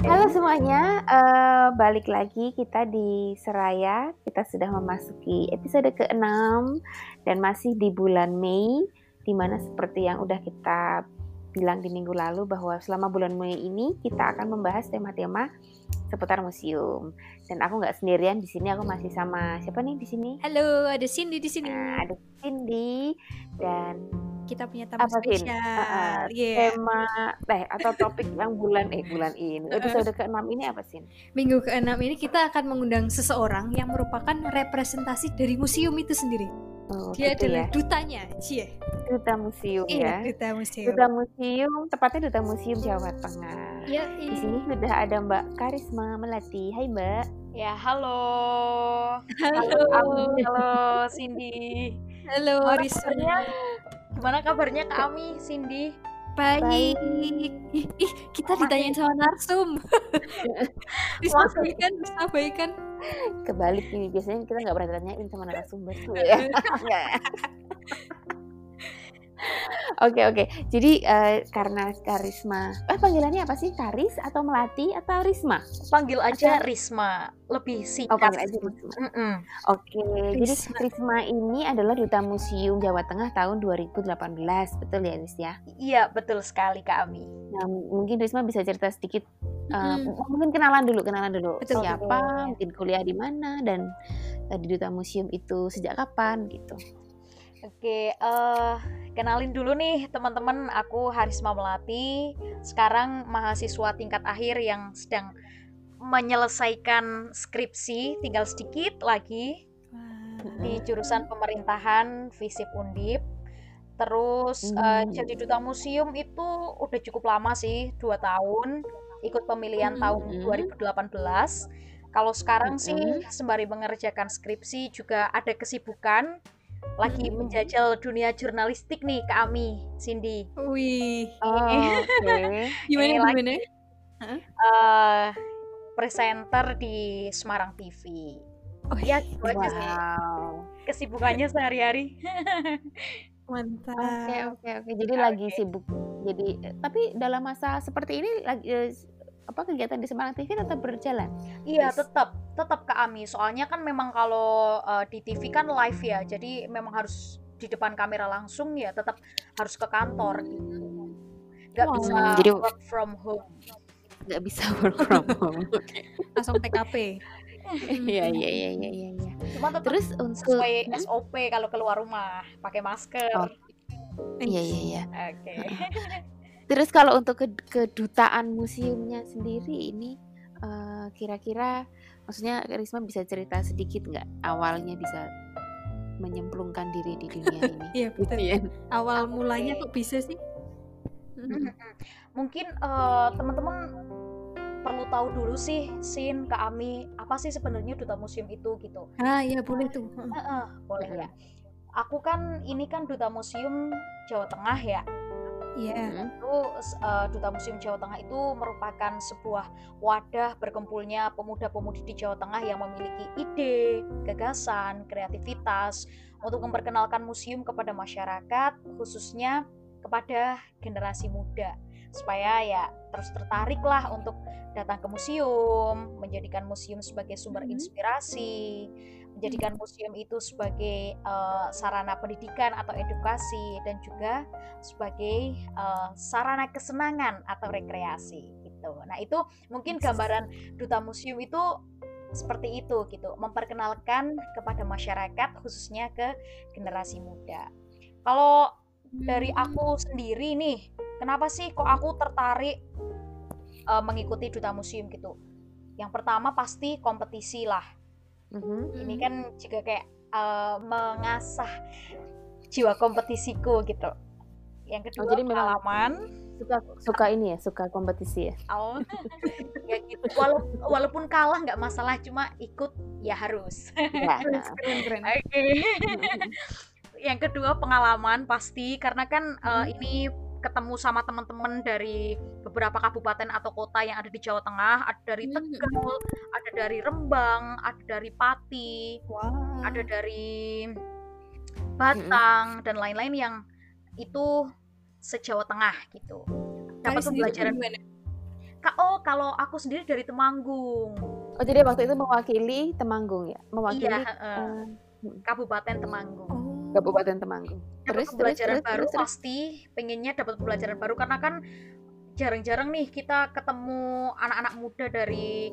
Halo semuanya, uh, balik lagi kita di Seraya. Kita sudah memasuki episode ke-6 dan masih di bulan Mei, di mana seperti yang udah kita bilang di minggu lalu bahwa selama bulan Mei ini kita akan membahas tema-tema seputar museum. Dan aku nggak sendirian di sini, aku masih sama siapa nih di sini? Halo, ada Cindy di sini. Nah, ada Cindy dan kita punya tamu apa spesial. Uh, yeah. Tema eh atau topik yang bulan eh bulan ini episode ke-6 ini apa sih? Minggu ke-6 ini kita akan mengundang seseorang yang merupakan representasi dari museum itu sendiri. Oh, Dia gitu adalah ya? dutanya, Cie. Duta museum iya, ya. Duta museum. Duta museum, tepatnya duta museum Jawa Tengah. Ya, iya. Di sini sudah ada Mbak Karisma Melati. Hai Mbak. Ya, halo. Halo. Halo, halo Cindy. Halo, Risma. Gimana kabarnya Kak Ami, Cindy? Baik. Baik. Ih, kita ditanyain sama narsum. bisa baikan, bisa baikan. Kebalik ini biasanya kita nggak pernah ditanyain sama narasumber tuh ya. Oke oke. Jadi uh, karena Karisma, eh panggilannya apa sih? Karis atau Melati atau Risma? Panggil aja atau... Risma, lebih singkat. Oh, panggil aja Risma. Mm -mm. Oke. Okay. Jadi Risma ini adalah duta Museum Jawa Tengah tahun 2018, betul ya Ris ya? Iya betul sekali Kak Ami. Nah, mungkin Risma bisa cerita sedikit. Uh, mm. Mungkin kenalan dulu, kenalan dulu. Betul. Siapa? Mungkin kuliah di mana dan uh, di duta museum itu sejak kapan gitu. Oke, uh, kenalin dulu nih teman-teman, aku Harisma Melati. Sekarang mahasiswa tingkat akhir yang sedang menyelesaikan skripsi, tinggal sedikit lagi di jurusan pemerintahan Visip Undip. Terus uh, jadi duta museum itu udah cukup lama sih, dua tahun. Ikut pemilihan tahun 2018. Kalau sekarang sih sembari mengerjakan skripsi juga ada kesibukan lagi menjajal dunia jurnalistik nih Kak Ami, Cindy. Wih. Oh, Oke. Okay. gimana gimana? Uh, presenter di Semarang TV. Oh iya, gitu wow. aja sih. Kesibukannya sehari-hari. Mantap. Oke oke oke. Jadi okay. lagi sibuk. Jadi tapi dalam masa seperti ini lagi eh, apa kegiatan di Semarang TV tetap berjalan? Iya, tetap tetap ke Ami. Soalnya kan memang kalau uh, di TV kan live ya. Jadi memang harus di depan kamera langsung ya, tetap harus ke kantor gitu. Gak wow. bisa jadi, work from home. Gak bisa work from home. Langsung TKP. Iya iya iya iya iya. Ya. Cuma tetap Terus untuk sesuai hmm? SOP kalau keluar rumah pakai masker. Oh. Iya iya iya. Oke. Terus kalau untuk ke kedutaan museumnya sendiri ini uh, kira-kira maksudnya Risma bisa cerita sedikit nggak awalnya bisa menyemplungkan diri di dunia ini? Iya betul. Ya. Awal okay. mulanya kok bisa sih? Mungkin uh, teman-teman perlu tahu dulu sih Sin ke Ami apa sih sebenarnya duta museum itu gitu. Ah iya boleh tuh. Uh, uh, boleh ya. Aku kan ini kan duta museum Jawa Tengah ya. Yeah. Itu uh, Duta Museum Jawa Tengah itu merupakan sebuah wadah berkumpulnya pemuda-pemudi di Jawa Tengah yang memiliki ide, gagasan, kreativitas untuk memperkenalkan museum kepada masyarakat, khususnya kepada generasi muda. Supaya ya terus tertarik lah untuk datang ke museum, menjadikan museum sebagai sumber inspirasi, menjadikan museum itu sebagai uh, sarana pendidikan atau edukasi dan juga sebagai uh, sarana kesenangan atau rekreasi gitu. Nah, itu mungkin gambaran duta museum itu seperti itu gitu, memperkenalkan kepada masyarakat khususnya ke generasi muda. Kalau dari aku sendiri nih, kenapa sih kok aku tertarik uh, mengikuti duta museum gitu? Yang pertama pasti kompetisi lah Mm-hmm. Ini kan juga kayak uh, mengasah jiwa kompetisiku gitu. Yang kedua oh, jadi pengalaman. Suka suka ini ya, suka kompetisi ya. Oh, ya gitu. Walaupun, walaupun kalah nggak masalah, cuma ikut ya harus. Ya, keren keren. Oke. Okay. yang kedua pengalaman pasti karena kan uh, ini ketemu sama teman-teman dari beberapa kabupaten atau kota yang ada di Jawa Tengah, ada dari hmm. Tegal, ada dari Rembang, ada dari Pati, wow. ada dari Batang hmm. dan lain-lain yang itu se-Jawa Tengah gitu. Dapat pembelajaran oh kalau aku sendiri dari Temanggung. Oh jadi waktu itu mewakili Temanggung ya? Mewakili iya, uh, Kabupaten Temanggung. Oh. Kabupaten Temanggung. Terus pembelajaran terus, baru terus, pasti pengennya dapat pembelajaran baru karena kan jarang-jarang nih kita ketemu anak-anak muda dari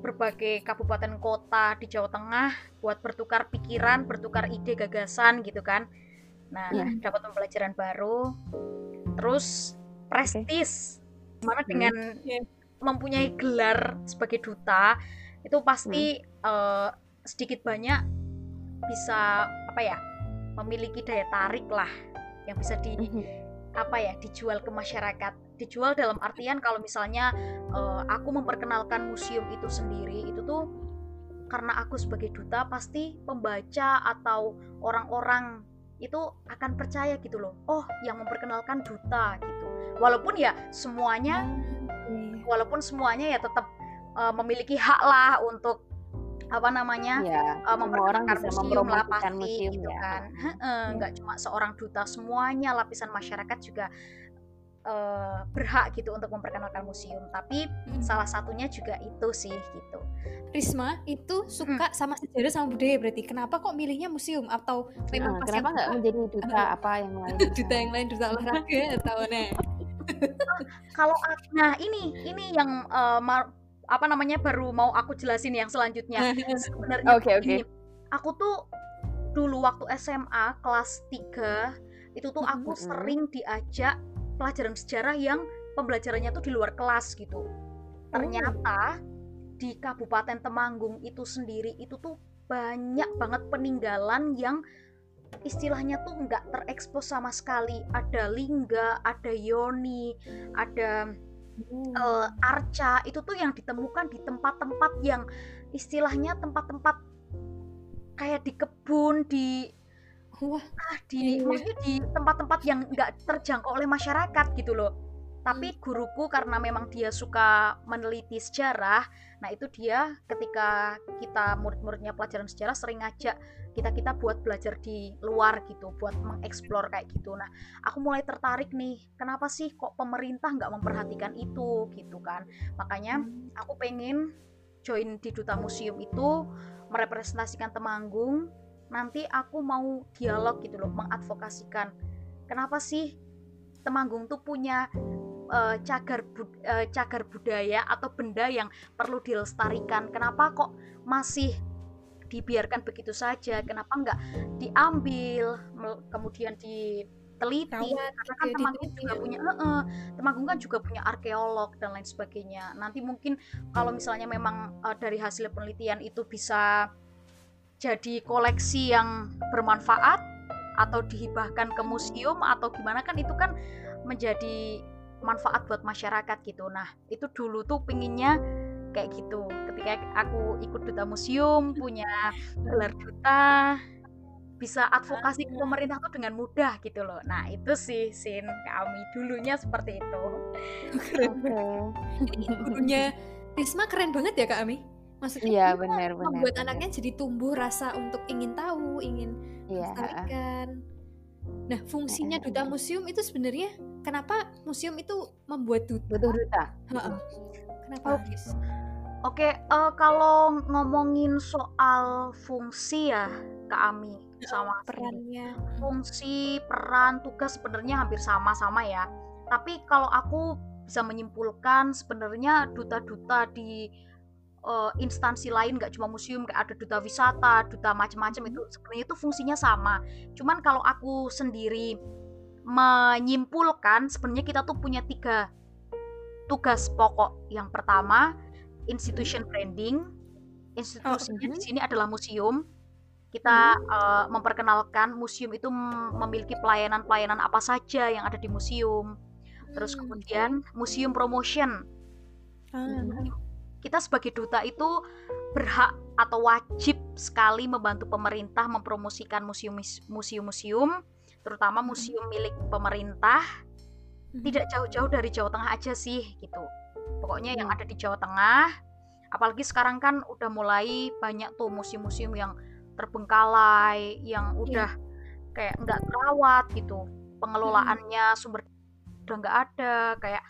berbagai kabupaten kota di Jawa Tengah buat bertukar pikiran, bertukar ide, gagasan gitu kan. Nah, yeah. dapat pembelajaran baru. Terus prestis okay. mana dengan yeah. mempunyai gelar sebagai duta itu pasti hmm. uh, sedikit banyak bisa apa ya memiliki daya tarik lah yang bisa di hmm. apa ya dijual ke masyarakat. Dijual dalam artian kalau misalnya uh, aku memperkenalkan museum itu sendiri itu tuh karena aku sebagai duta pasti pembaca atau orang-orang itu akan percaya gitu loh. Oh yang memperkenalkan duta gitu. Walaupun ya semuanya hmm, walaupun semuanya ya tetap uh, memiliki hak lah untuk apa namanya ya, uh, memperkenalkan museum lah pasti museum, gitu ya. kan. Nggak ya. cuma seorang duta semuanya lapisan masyarakat juga uh, berhak gitu untuk memperkenalkan museum. Tapi hmm. salah satunya juga itu sih gitu. Risma itu suka hmm. sama sejarah sama budaya berarti. Kenapa kok milihnya museum? Atau memang nah, kenapa nggak menjadi duta apa yang lain? Duta yang lain duta olahraga atau nih? Kalau nah ini ini yang uh, apa namanya baru mau aku jelasin yang selanjutnya sebenarnya oke okay, okay. aku tuh dulu waktu SMA kelas 3 itu tuh aku mm -hmm. sering diajak pelajaran sejarah yang pembelajarannya tuh di luar kelas gitu. Ternyata di Kabupaten Temanggung itu sendiri itu tuh banyak banget peninggalan yang istilahnya tuh nggak terekspos sama sekali. Ada lingga, ada yoni, ada hmm. Uh, arca. Itu tuh yang ditemukan di tempat-tempat yang istilahnya tempat-tempat kayak di kebun, di Wah, ah, di iya. maksudnya di tempat-tempat yang nggak terjangkau oleh masyarakat gitu loh. Tapi hmm. guruku karena memang dia suka meneliti sejarah, nah itu dia ketika kita murid-muridnya pelajaran sejarah sering ngajak kita kita buat belajar di luar gitu, buat mengeksplor kayak gitu. Nah, aku mulai tertarik nih, kenapa sih kok pemerintah nggak memperhatikan itu gitu kan? Makanya aku pengen join di duta museum itu merepresentasikan Temanggung nanti aku mau dialog gitu loh mengadvokasikan kenapa sih Temanggung tuh punya uh, cagar bud uh, cagar budaya atau benda yang perlu dilestarikan kenapa kok masih dibiarkan begitu saja kenapa nggak diambil kemudian diteliti Rawat, karena kan Temanggung juga ya. punya uh, uh, Temanggung kan juga punya arkeolog dan lain sebagainya nanti mungkin kalau misalnya memang uh, dari hasil penelitian itu bisa jadi koleksi yang bermanfaat atau dihibahkan ke museum atau gimana kan itu kan menjadi manfaat buat masyarakat gitu. Nah, itu dulu tuh pinginnya kayak gitu. Ketika aku ikut duta museum, punya gelar duta, bisa advokasi ke pemerintah tuh dengan mudah gitu loh. Nah, itu sih Sin kami dulunya seperti itu. Keren. Okay. Gurunya Risma keren banget ya Kak Ami maksudnya iya benar benar membuat benar. anaknya jadi tumbuh rasa untuk ingin tahu ingin iya. nah fungsinya duta museum itu sebenarnya kenapa museum itu membuat duta butuh duta kenapa oh. Oke, okay, uh, kalau ngomongin soal fungsi ya, Kak Ami sama perannya, fungsi, peran, tugas sebenarnya hampir sama-sama ya. Tapi kalau aku bisa menyimpulkan sebenarnya duta-duta di uh, instansi lain nggak cuma museum kayak ada duta wisata duta macam-macam itu hmm. sebenarnya itu fungsinya sama cuman kalau aku sendiri menyimpulkan sebenarnya kita tuh punya tiga tugas pokok yang pertama institution branding. Institusinya oh, di sini adalah museum. Kita uh, memperkenalkan museum itu memiliki pelayanan-pelayanan apa saja yang ada di museum. Terus hmm, kemudian museum promotion. Ah. Kita sebagai duta itu berhak atau wajib sekali membantu pemerintah mempromosikan museum-museum terutama hmm. museum milik pemerintah. Tidak jauh-jauh dari Jawa Tengah aja sih gitu pokoknya yang hmm. ada di Jawa Tengah apalagi sekarang kan udah mulai banyak tuh museum-museum yang terbengkalai yang udah kayak nggak terawat gitu pengelolaannya sumber udah nggak ada kayak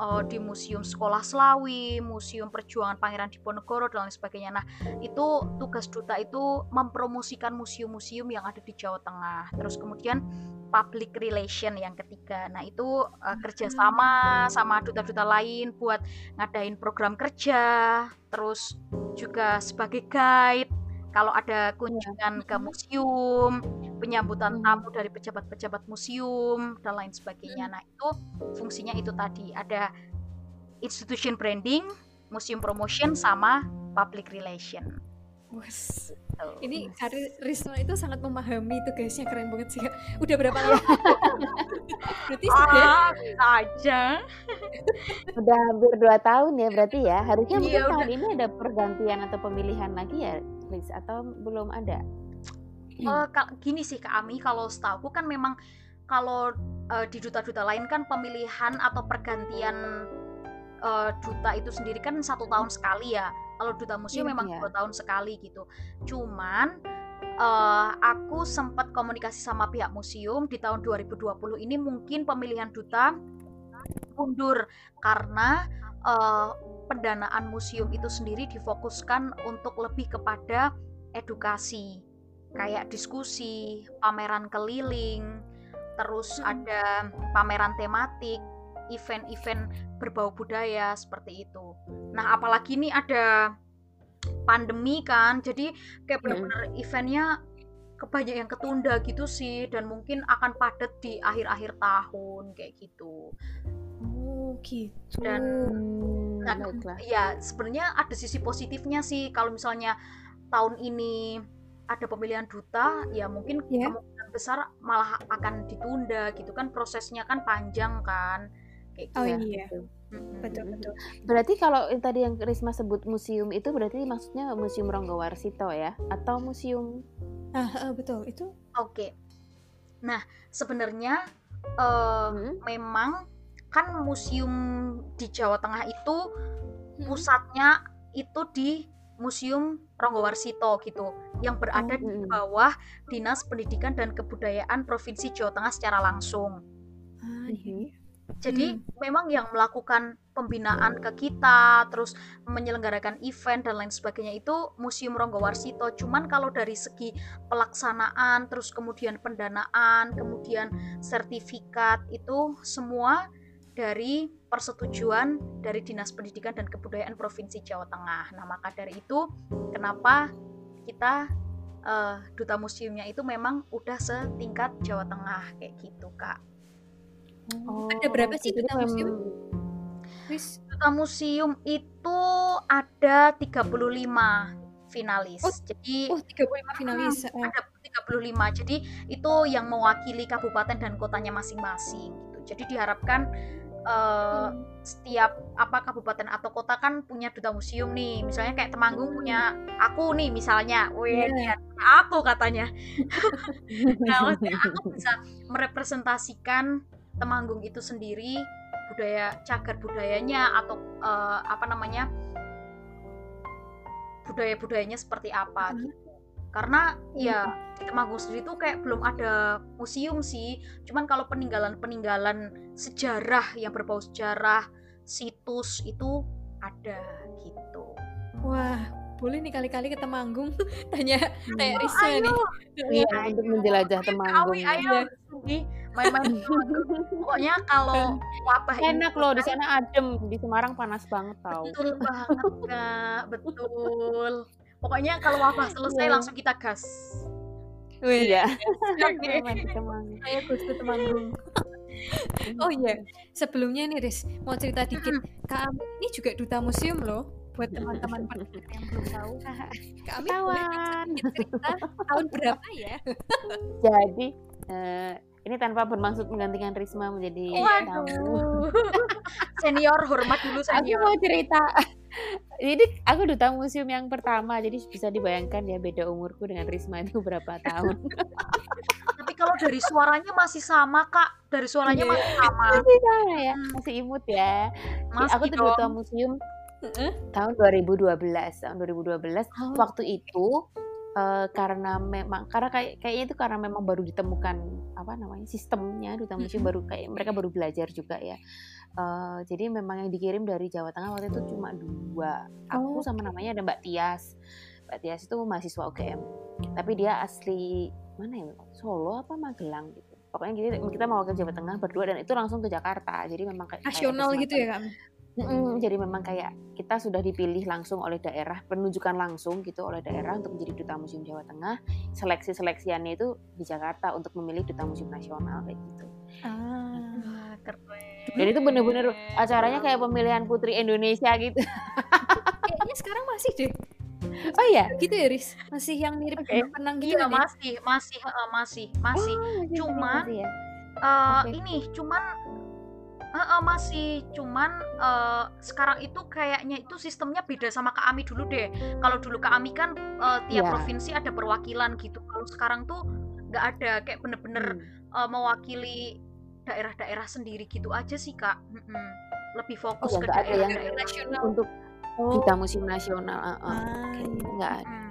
uh, di Museum Sekolah Selawi, Museum Perjuangan Pangeran Diponegoro dan lain sebagainya. Nah, itu tugas duta itu mempromosikan museum-museum yang ada di Jawa Tengah. Terus kemudian public relation yang ketiga. Nah, itu uh, kerjasama sama duta-duta lain buat ngadain program kerja, terus juga sebagai guide kalau ada kunjungan ke museum, penyambutan tamu dari pejabat-pejabat museum dan lain sebagainya. Nah, itu fungsinya itu tadi ada institution branding, museum promotion sama public relation. Was. Ini Kari Risma itu sangat memahami tugasnya keren banget sih. Udah berapa lama? berarti sudah ah, aja. udah hampir dua tahun ya berarti ya. Harusnya mungkin iya, tahun ini ada pergantian atau pemilihan lagi ya, Riz? Atau belum ada? Uh, gini sih Kak Ami, kalau setahu kan memang kalau uh, di duta-duta lain kan pemilihan atau pergantian uh, duta itu sendiri kan satu tahun sekali ya kalau duta museum yeah, memang yeah. dua tahun sekali gitu. Cuman uh, aku sempat komunikasi sama pihak museum di tahun 2020 ini mungkin pemilihan duta mundur karena uh, pendanaan museum itu sendiri difokuskan untuk lebih kepada edukasi kayak diskusi, pameran keliling, terus ada pameran tematik, event-event berbau budaya seperti itu. Nah, apalagi ini ada pandemi kan, jadi kayak benar-benar hmm. eventnya kebanyak yang ketunda gitu sih, dan mungkin akan padat di akhir-akhir tahun kayak gitu. Oh gitu. Dan nah, ya sebenarnya ada sisi positifnya sih kalau misalnya tahun ini ada pemilihan duta, ya mungkin yeah. kemungkinan besar malah akan ditunda gitu kan prosesnya kan panjang kan kayak oh gitu. iya gitu. betul betul berarti kalau tadi yang Risma sebut museum itu berarti maksudnya museum Ronggowarsito ya atau museum ah uh, betul itu oke okay. nah sebenarnya uh, hmm? memang kan museum di Jawa Tengah itu hmm. pusatnya itu di Museum Ronggowarsito gitu yang berada oh, di hmm. bawah Dinas Pendidikan dan Kebudayaan Provinsi Jawa Tengah secara langsung. Ah, iya. Jadi hmm. memang yang melakukan pembinaan ke kita, terus menyelenggarakan event dan lain sebagainya itu Museum Ronggowarsito. Cuman kalau dari segi pelaksanaan, terus kemudian pendanaan, kemudian sertifikat itu semua dari persetujuan dari Dinas Pendidikan dan Kebudayaan Provinsi Jawa Tengah. Nah, maka dari itu kenapa kita uh, duta museumnya itu memang udah setingkat Jawa Tengah kayak gitu, Kak. Oh, ada berapa sih duta museum? Wis. Duta museum itu ada 35 finalis. Oh, Jadi oh 35 finalis. Ah, ada 35. Jadi itu yang mewakili kabupaten dan kotanya masing-masing gitu. Jadi diharapkan uh, hmm. setiap apa kabupaten atau kota kan punya duta museum nih. Misalnya kayak Temanggung hmm. punya aku nih misalnya. Wih, yeah. aku katanya. nah, aku bisa merepresentasikan Temanggung itu sendiri budaya cagar budayanya atau uh, apa namanya budaya-budayanya seperti apa hmm. gitu. Karena ya di Temanggung sendiri tuh kayak belum ada museum sih. Cuman kalau peninggalan-peninggalan sejarah yang berbau sejarah, situs itu ada gitu. Wah, boleh nih kali-kali ke Temanggung. Tanya kayak Risa nih. Iya, untuk menjelajah Temanggung. Ayo, ayo main-main pokoknya kalau wabah enak loh di sana adem. Di Semarang panas banget tau. Betul banget kak. Betul. Pokoknya kalau wabah selesai yeah. langsung kita gas. Wih, ya. Saya Gusti Temanggung. oh iya, sebelumnya nih Riz, mau cerita dikit. Kak Ami ini juga duta museum loh buat teman-teman yang belum tahu. Kak Ami Kawan. cerita tahun berapa ya? Jadi uh, ini tanpa bermaksud menggantikan Risma menjadi senior hormat dulu senior. Aku mau cerita. Jadi aku duta museum yang pertama, jadi bisa dibayangkan ya beda umurku dengan Risma itu berapa tahun. Tapi kalau dari suaranya masih sama kak, dari suaranya yeah. masih sama. Masih sama ya, hmm. masih imut ya. Masih aku tuh duta museum tahun 2012, tahun 2012. Oh. Waktu itu uh, karena memang karena kayak kayaknya itu karena memang baru ditemukan apa namanya sistemnya duta museum baru kayak mereka baru belajar juga ya Uh, jadi memang yang dikirim dari Jawa Tengah waktu itu cuma dua. Aku oh. sama namanya ada Mbak Tias. Mbak Tias itu mahasiswa UGM. Tapi dia asli mana ya? Solo apa Magelang gitu. Pokoknya kita, kita mau ke Jawa Tengah berdua dan itu langsung ke Jakarta. Jadi memang kayak nasional gitu ya kak? Mm-mm, jadi memang kayak kita sudah dipilih langsung oleh daerah, penunjukan langsung gitu oleh daerah untuk menjadi duta museum Jawa Tengah. Seleksi seleksiannya itu di Jakarta untuk memilih duta museum nasional kayak gitu. Ah, keren. Dan itu bener-bener acaranya kayak pemilihan putri Indonesia gitu. Kayaknya sekarang masih deh. Oh iya, gitu ya Riz. Masih yang mirip okay. penang gitu iya, masih, masih, uh, masih, masih. Oh, cuman ya? uh, okay. ini cuman Uh, uh, masih cuman uh, sekarang itu kayaknya itu sistemnya beda sama Kak Ami dulu deh. Kalau dulu Kak Ami kan uh, tiap yeah. provinsi ada perwakilan gitu. Kalau sekarang tuh nggak ada kayak bener-bener hmm. uh, mewakili daerah-daerah sendiri gitu aja sih Kak. Hmm, lebih fokus oh, ke daerah-daerah nasional untuk oh. kita musim nasional. Uh, uh. Ah, nggak ada. Hmm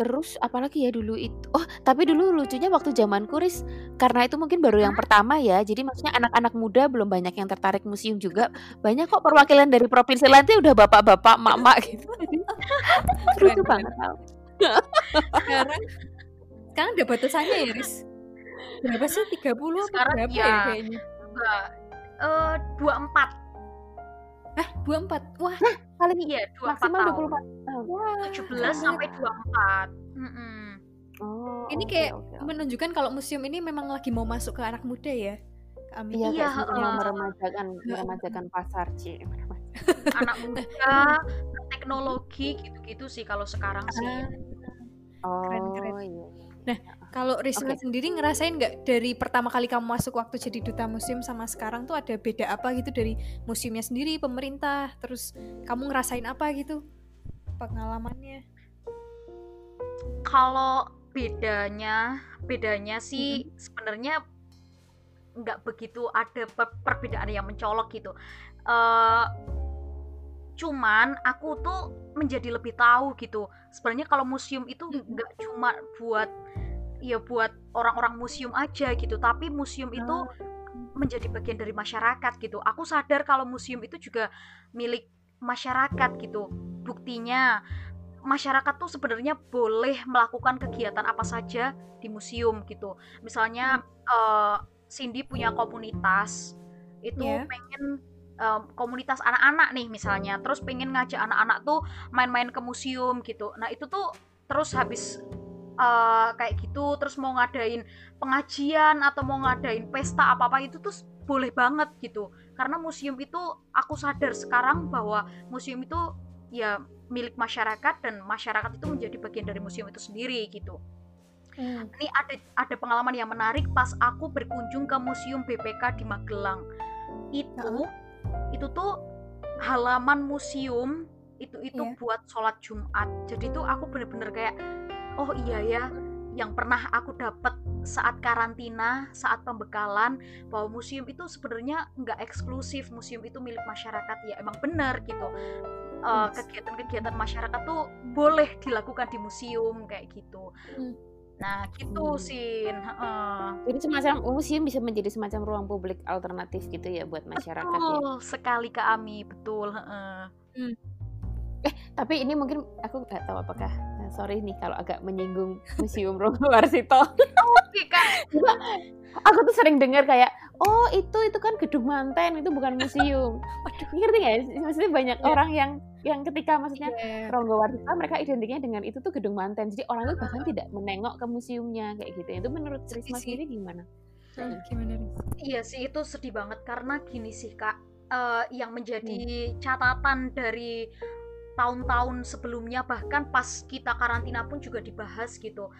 Terus apalagi ya dulu itu? Oh, tapi dulu lucunya waktu zaman kuris karena itu mungkin baru yang pertama ya. Jadi maksudnya anak-anak muda belum banyak yang tertarik museum juga. Banyak kok perwakilan dari provinsi lain tuh udah bapak-bapak, mak-mak gitu. Lucu banget tau. Sekarang sekarang ada batasannya ya, Riz? Berapa sih? 30 sekarang berapa ya, ya kayaknya? Eh, uh, 24 Eh, 24. Wah, nah, paling iya, 24 maksimal tahun. 24 tahun. Wah, 17 sampai 24. Mm -mm. Oh, ini kayak okay, okay. menunjukkan kalau museum ini memang lagi mau masuk ke anak muda ya. Amin. Iya, iya uh, meremajakan meremajakan pasar sih. anak muda, teknologi gitu-gitu sih kalau sekarang sih. Oh, keren, keren. iya. Nah, kalau Risma okay. sendiri ngerasain nggak dari pertama kali kamu masuk waktu jadi duta museum sama sekarang tuh ada beda apa gitu dari museumnya sendiri, pemerintah, terus kamu ngerasain apa gitu pengalamannya? Kalau bedanya, bedanya sih mm-hmm. sebenarnya nggak begitu ada per perbedaan yang mencolok gitu. Uh, cuman aku tuh menjadi lebih tahu gitu. Sebenarnya kalau museum itu nggak cuma buat ya buat orang-orang museum aja gitu. Tapi museum itu ah. menjadi bagian dari masyarakat gitu. Aku sadar kalau museum itu juga milik masyarakat gitu. Buktinya masyarakat tuh sebenarnya boleh melakukan kegiatan apa saja di museum gitu. Misalnya uh, Cindy punya komunitas itu yeah. pengen um, komunitas anak-anak nih misalnya. Terus pengen ngajak anak-anak tuh main-main ke museum gitu. Nah itu tuh terus habis uh, kayak gitu terus mau ngadain pengajian atau mau ngadain pesta apa apa itu tuh boleh banget gitu karena museum itu aku sadar sekarang bahwa museum itu ya milik masyarakat dan masyarakat itu menjadi bagian dari museum itu sendiri gitu hmm. ini ada ada pengalaman yang menarik pas aku berkunjung ke museum BPK di Magelang itu hmm. itu tuh halaman museum itu itu yeah. buat sholat Jumat jadi tuh aku bener-bener kayak oh iya ya yang pernah aku dapat saat karantina, saat pembekalan bahwa museum itu sebenarnya nggak eksklusif, museum itu milik masyarakat ya emang benar gitu. eh, kegiatan-kegiatan masyarakat tuh boleh dilakukan di museum kayak gitu. Hmm. Nah, gitu hmm. sih. Uh. Jadi semacam museum bisa menjadi semacam ruang publik alternatif gitu ya buat masyarakat ya? betul, ya. sekali Kak Ami, betul. Uh. Hmm. Eh, tapi ini mungkin aku nggak tahu apakah sorry nih kalau agak menyinggung Museum Romo Warsito. Oke kan. aku tuh sering dengar kayak oh itu itu kan gedung manten itu bukan museum. Waduh, ngerti nggak? Maksudnya banyak yeah. orang yang yang ketika maksudnya yeah. Ronggo Warsito mereka identiknya dengan itu tuh gedung manten. Jadi orang itu bahkan tidak menengok ke museumnya kayak gitu. Itu menurut Risma sendiri gimana? Hmm, gimana Iya sih itu sedih banget karena gini sih kak uh, yang menjadi hmm. catatan dari tahun-tahun sebelumnya bahkan pas kita karantina pun juga dibahas gitu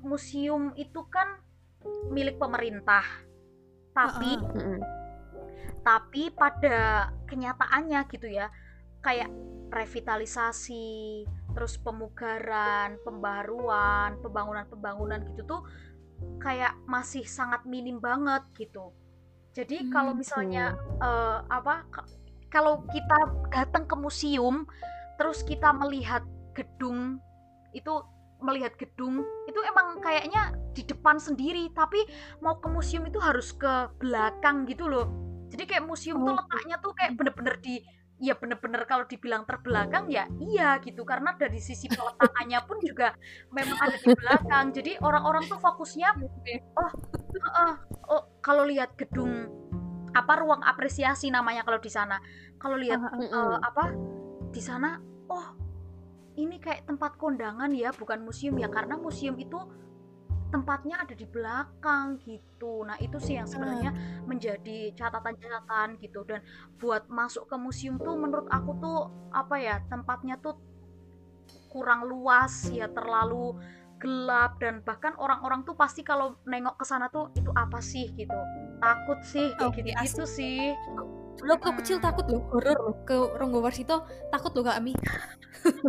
museum itu kan milik pemerintah tapi uh -uh. tapi pada kenyataannya gitu ya kayak revitalisasi terus pemugaran pembaruan pembangunan-pembangunan gitu tuh kayak masih sangat minim banget gitu jadi hmm. kalau misalnya uh, apa kalau kita datang ke museum terus kita melihat gedung itu melihat gedung itu emang kayaknya di depan sendiri tapi mau ke museum itu harus ke belakang gitu loh. Jadi kayak museum tuh letaknya tuh kayak bener-bener di ya bener-bener kalau dibilang terbelakang ya iya gitu karena dari sisi peletakannya pun juga memang ada di belakang. Jadi orang-orang tuh fokusnya oh uh, oh kalau lihat gedung apa ruang apresiasi namanya kalau di sana. Kalau lihat uh, apa di sana oh ini kayak tempat kondangan ya bukan museum ya karena museum itu tempatnya ada di belakang gitu. Nah, itu sih yang sebenarnya menjadi catatan-catatan gitu. Dan buat masuk ke museum tuh menurut aku tuh apa ya, tempatnya tuh kurang luas ya, terlalu gelap dan bahkan orang-orang tuh pasti kalau nengok ke sana tuh itu apa sih gitu. Takut sih kayak okay, gitu, gitu sih. Lo hmm. kecil takut loh horor loh ke Ronggo Warsito takut loh Kak Ami.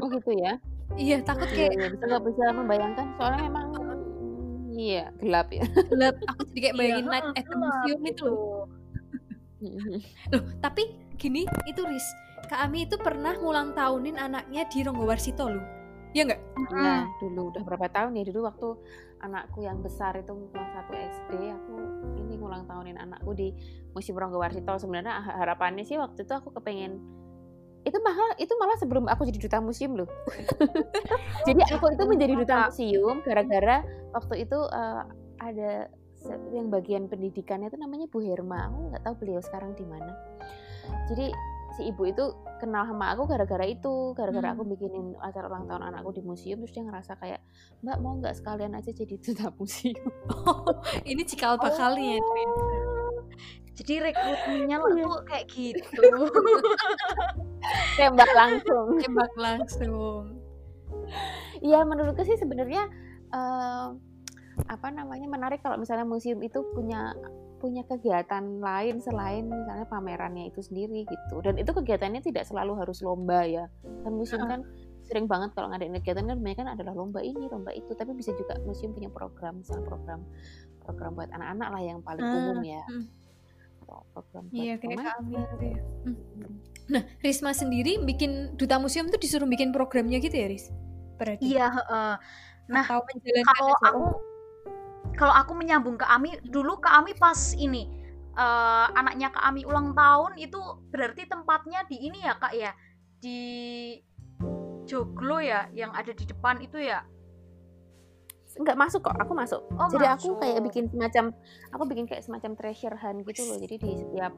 oh gitu ya. iya, takut iya, kayak iya, bisa nggak bisa membayangkan soalnya memang Iya, gelap ya. Gelap. Aku jadi kayak iya, bayangin iya, night at the museum itu loh. loh, tapi gini, itu Riz. Kak Ami itu pernah ngulang tahunin anaknya di Ronggowarsito loh. Iya nggak? Iya, dulu udah berapa tahun ya dulu waktu anakku yang besar itu kelas satu SD, aku ini ngulang tahunin anakku di Museum Ronggowarsito. Sebenarnya harapannya sih waktu itu aku kepengen itu malah itu malah sebelum aku jadi duta museum loh. jadi aku itu menjadi duta museum gara-gara waktu itu uh, ada yang bagian pendidikannya itu namanya Bu Herma. Aku nggak tahu beliau sekarang di mana. Jadi si ibu itu kenal sama aku gara-gara itu, gara-gara hmm. aku bikinin acara ulang tahun anakku di museum terus dia ngerasa kayak, "Mbak mau nggak sekalian aja jadi duta museum?" Oh, ini cikal bakal nih ya. Jadi rekrutmennya tuh kayak gitu. tembak langsung tembak langsung Iya menurutku sih sebenarnya uh, apa namanya menarik kalau misalnya museum itu punya punya kegiatan lain selain misalnya pamerannya itu sendiri gitu dan itu kegiatannya tidak selalu harus lomba ya kan museum kan sering banget kalau ngadain kegiatan kan banyak kan adalah lomba ini lomba itu tapi bisa juga museum punya program misalnya program program buat anak-anak lah yang paling umum ya hmm. atau program buat iya kayak kami ya. Hmm. Nah, Risma sendiri bikin duta museum tuh disuruh bikin programnya gitu ya, Ris? Berarti. Iya, uh, nah kalau aku kalau aku menyambung ke Ami dulu ke Ami pas ini uh, anaknya ke Ami ulang tahun itu berarti tempatnya di ini ya kak ya? Di Joglo ya yang ada di depan itu ya nggak masuk kok aku masuk. Oh, jadi masuk. aku kayak bikin semacam aku bikin kayak semacam treasure hunt gitu loh. Jadi di setiap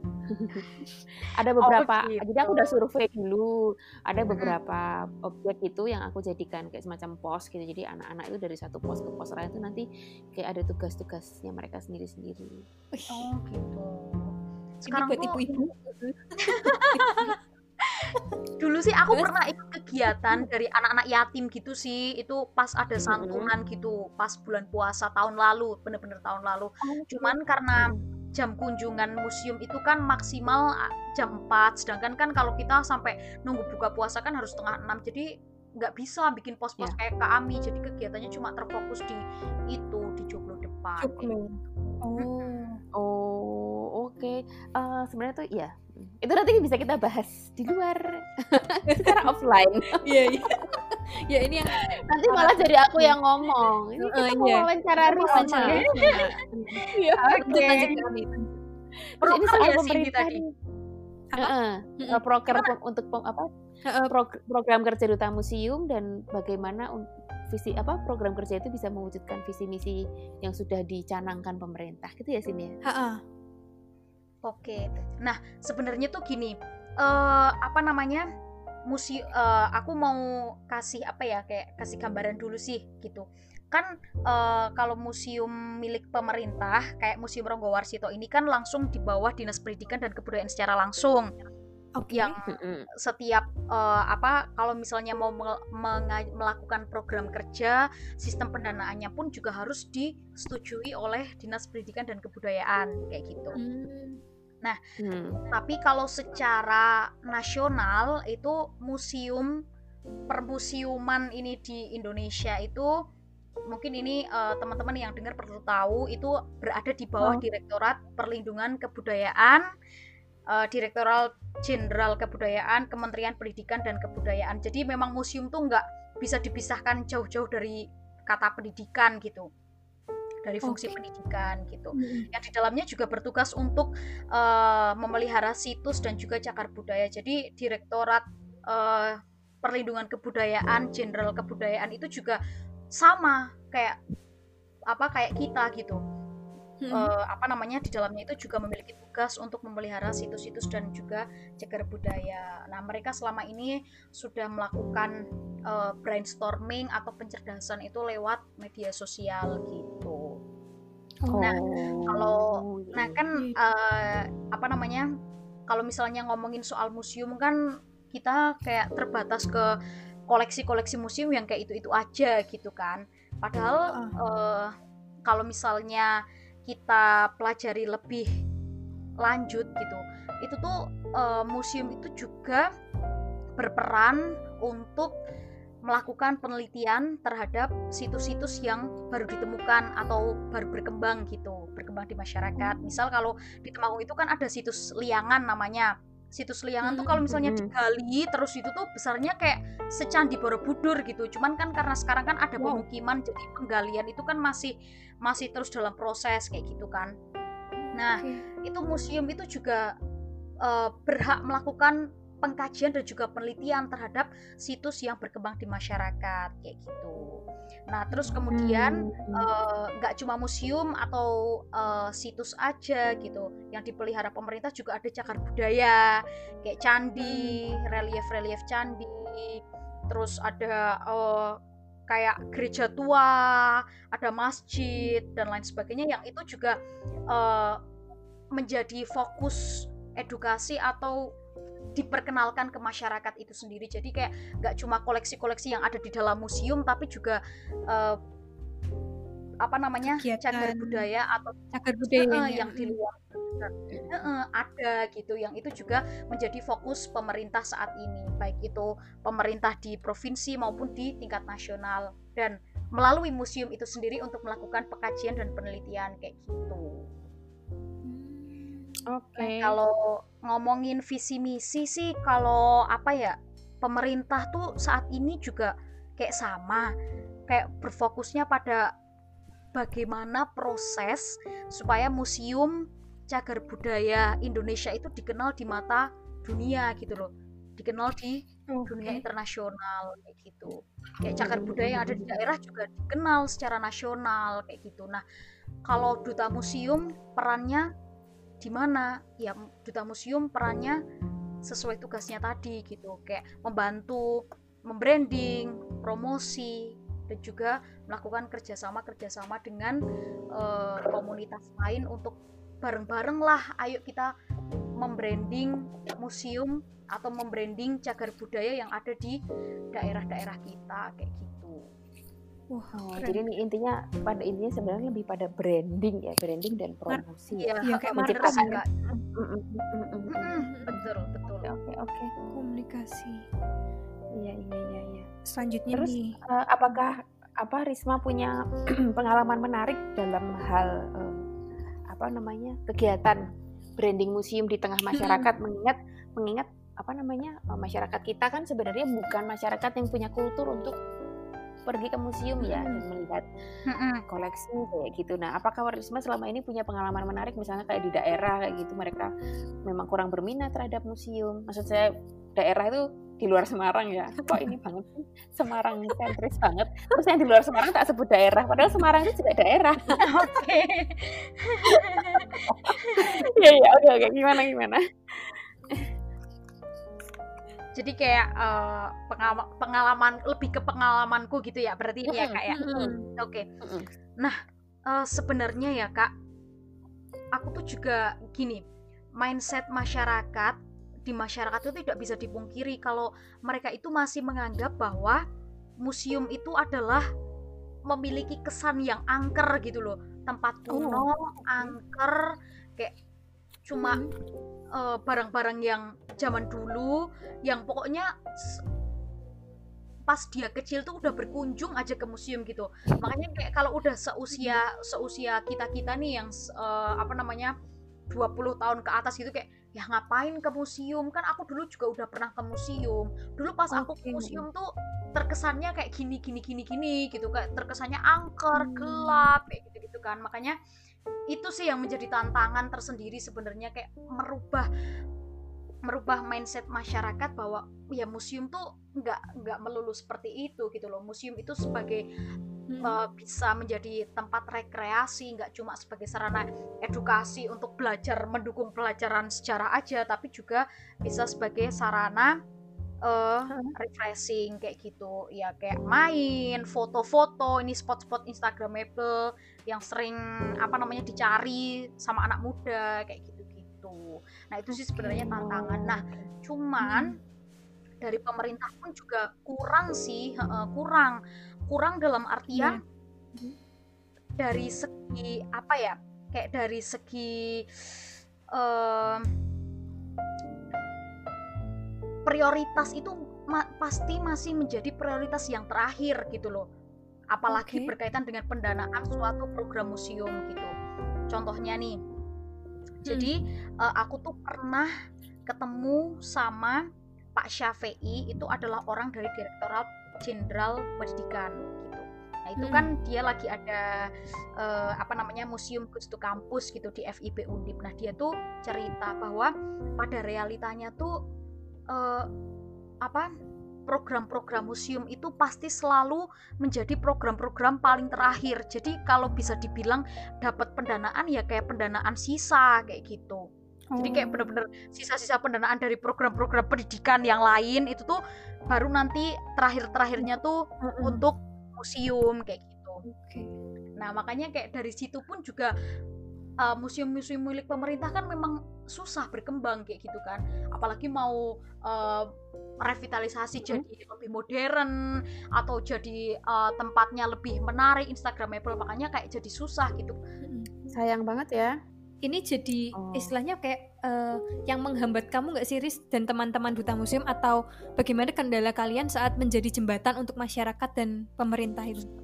ada beberapa oh, gitu. jadi aku udah survei dulu. Ada beberapa hmm. objek itu yang aku jadikan kayak semacam pos gitu. Jadi anak-anak itu dari satu pos ke pos lain itu nanti kayak ada tugas-tugasnya mereka sendiri-sendiri. Oh gitu. Sekarang buat ibu-ibu dulu sih aku pernah ikut kegiatan dari anak-anak yatim gitu sih. Itu pas ada santunan gitu pas bulan puasa tahun lalu bener-bener tahun lalu. Oh, cuman karena jam kunjungan museum itu kan maksimal jam 4 sedangkan kan kalau kita sampai nunggu buka puasa kan harus setengah 6 jadi nggak bisa bikin pos-pos ya. kayak kami jadi kegiatannya cuma terfokus di itu di joglo depan Joglo. oh oh oke. Okay. uh, eh, sebenarnya tuh ya itu nanti bisa kita bahas di luar. Secara offline. Iya iya. Ya ini yang nanti malah jadi aku yang ngomong. Ini kita uh, mau wawancara wawancara iya. Oke. Ini soal pemerintah nih. Uh, uh, program untuk apa? Program kerja duta museum dan bagaimana visi apa? Program kerja itu bisa mewujudkan visi misi yang sudah dicanangkan pemerintah. Gitu ya sini ya. Oke, nah sebenarnya tuh gini, uh, apa namanya museum, uh, aku mau kasih apa ya kayak kasih gambaran dulu sih gitu. Kan uh, kalau museum milik pemerintah kayak Museum Ronggowarsito ini kan langsung di bawah Dinas Pendidikan dan Kebudayaan secara langsung. Okay. Yang setiap uh, apa kalau misalnya mau melakukan program kerja, sistem pendanaannya pun juga harus disetujui oleh Dinas Pendidikan dan Kebudayaan kayak gitu. Hmm Nah, hmm. tapi kalau secara nasional itu museum permusiuman ini di Indonesia itu mungkin ini uh, teman-teman yang dengar perlu tahu itu berada di bawah oh. Direktorat Perlindungan Kebudayaan, uh, Direktorat Jenderal Kebudayaan, Kementerian Pendidikan dan Kebudayaan. Jadi memang museum tuh nggak bisa dipisahkan jauh-jauh dari kata pendidikan gitu. Dari fungsi okay. pendidikan gitu. Hmm. Yang di dalamnya juga bertugas untuk uh, memelihara situs dan juga cagar budaya. Jadi Direktorat uh, Perlindungan Kebudayaan, Jenderal Kebudayaan itu juga sama kayak apa kayak kita gitu hmm. uh, apa namanya di dalamnya itu juga memiliki tugas untuk memelihara situs-situs dan juga cagar budaya. Nah mereka selama ini sudah melakukan uh, brainstorming atau pencerdasan itu lewat media sosial gitu. Oh. Nah kalau iya, nah kan uh, apa namanya kalau misalnya ngomongin soal museum kan kita kayak terbatas ke koleksi-koleksi museum yang kayak itu itu aja gitu kan. Padahal uh, kalau misalnya kita pelajari lebih lanjut gitu. Itu tuh uh, museum itu juga berperan untuk melakukan penelitian terhadap situs-situs yang baru ditemukan atau baru berkembang gitu berkembang di masyarakat. Misal kalau di Temanggung itu kan ada situs liangan namanya situs liangan tuh kalau misalnya digali terus itu tuh besarnya kayak secandi Borobudur gitu. Cuman kan karena sekarang kan ada pemukiman jadi penggalian itu kan masih masih terus dalam proses kayak gitu kan. Nah itu museum itu juga uh, berhak melakukan pengkajian dan juga penelitian terhadap situs yang berkembang di masyarakat kayak gitu. Nah terus kemudian hmm. Eh, nggak hmm. uh, cuma museum atau uh, situs aja gitu, yang dipelihara pemerintah juga ada cagar budaya kayak candi, hmm. relief-relief candi, terus ada uh, kayak gereja tua, ada masjid dan lain sebagainya yang itu juga uh, menjadi fokus edukasi atau diperkenalkan ke masyarakat itu sendiri. Jadi kayak nggak cuma koleksi-koleksi yang ada di dalam museum tapi juga uh, apa namanya Kegiatan. cagar budaya atau cagar budaya uh, yang di luar uh, ada gitu. Yang itu juga menjadi fokus pemerintah saat ini. Baik itu pemerintah di provinsi maupun di tingkat nasional. Dan melalui museum itu sendiri untuk melakukan pengkajian dan penelitian kayak gitu. Oke. Okay. Nah, kalau ngomongin visi misi sih kalau apa ya pemerintah tuh saat ini juga kayak sama kayak berfokusnya pada bagaimana proses supaya museum cagar budaya Indonesia itu dikenal di mata dunia gitu loh dikenal di okay. dunia internasional kayak gitu kayak cagar budaya yang ada di daerah juga dikenal secara nasional kayak gitu nah kalau duta museum perannya di mana ya duta museum perannya sesuai tugasnya tadi gitu. Kayak membantu membranding promosi dan juga melakukan kerjasama kerjasama dengan uh, komunitas lain untuk bareng-bareng lah ayo kita membranding museum atau membranding cagar budaya yang ada di daerah-daerah kita kayak gitu Wah, oh, jadi ini intinya pada intinya sebenarnya lebih pada branding ya, branding dan promosi. Iya, ya, kayak menciptakan betul, betul. Oke, oke. Komunikasi. Iya, iya, iya, iya. Selanjutnya Terus nih. Uh, apakah apa Risma punya pengalaman menarik dalam hal uh, apa namanya? kegiatan branding museum di tengah masyarakat mengingat mengingat apa namanya? Uh, masyarakat kita kan sebenarnya bukan masyarakat yang punya kultur untuk pergi ke museum ya dan melihat koleksi kayak gitu. Nah, apakah Warisma selama ini punya pengalaman menarik misalnya kayak di daerah kayak gitu mereka memang kurang berminat terhadap museum? Maksud saya daerah itu di luar Semarang ya. Kok ini banget sih Semarang sentris banget. Terus yang di luar Semarang tak sebut daerah, padahal Semarang itu juga daerah. Oke. Iya iya oke oke gimana gimana? Jadi kayak uh, pengalaman, pengalaman lebih ke pengalamanku gitu ya berarti ini ya kak ya? oke. Okay. nah uh, sebenarnya ya kak aku tuh juga gini mindset masyarakat di masyarakat itu tidak bisa dipungkiri kalau mereka itu masih menganggap bahwa museum itu adalah memiliki kesan yang angker gitu loh. Tempat kuno oh. angker kayak cuma uh, barang-barang yang zaman dulu yang pokoknya pas dia kecil tuh udah berkunjung aja ke museum gitu makanya kayak kalau udah seusia seusia kita kita nih yang uh, apa namanya 20 tahun ke atas gitu kayak ya ngapain ke museum kan aku dulu juga udah pernah ke museum dulu pas okay. aku ke museum tuh terkesannya kayak gini gini gini gini gitu kayak terkesannya angker hmm. gelap kayak gitu gitu kan makanya itu sih yang menjadi tantangan tersendiri sebenarnya kayak merubah merubah mindset masyarakat bahwa ya museum tuh nggak nggak melulu seperti itu gitu loh museum itu sebagai hmm. uh, bisa menjadi tempat rekreasi nggak cuma sebagai sarana edukasi untuk belajar mendukung pelajaran sejarah aja tapi juga bisa sebagai sarana uh, refreshing kayak gitu. Ya kayak main foto-foto ini spot-spot instagramable yang sering apa namanya dicari sama anak muda kayak gitu-gitu. Nah itu sih sebenarnya tantangan. Nah cuman dari pemerintah pun juga kurang sih uh, kurang. Kurang dalam artian hmm. dari segi apa ya kayak dari segi uh, prioritas itu ma pasti masih menjadi prioritas yang terakhir gitu loh apalagi okay. berkaitan dengan pendanaan suatu program museum gitu contohnya nih hmm. jadi uh, aku tuh pernah ketemu sama Pak Syafei itu adalah orang dari Direktorat Jenderal Pendidikan gitu nah itu hmm. kan dia lagi ada uh, apa namanya museum Gustu Kampus gitu di FIB Undip nah dia tuh cerita bahwa pada realitanya tuh uh, apa program-program museum itu pasti selalu menjadi program-program paling terakhir. Jadi kalau bisa dibilang dapat pendanaan ya kayak pendanaan sisa kayak gitu. Jadi kayak oh. bener-bener sisa-sisa pendanaan dari program-program pendidikan yang lain itu tuh baru nanti terakhir-terakhirnya tuh untuk museum kayak gitu. Okay. Nah makanya kayak dari situ pun juga uh, museum-museum milik pemerintah kan memang susah berkembang kayak gitu kan apalagi mau uh, revitalisasi hmm. jadi lebih modern atau jadi uh, tempatnya lebih menarik instagramable makanya kayak jadi susah gitu sayang banget ya ini jadi oh. istilahnya kayak uh, yang menghambat kamu nggak sih Riz dan teman-teman duta museum atau bagaimana kendala kalian saat menjadi jembatan untuk masyarakat dan pemerintah itu?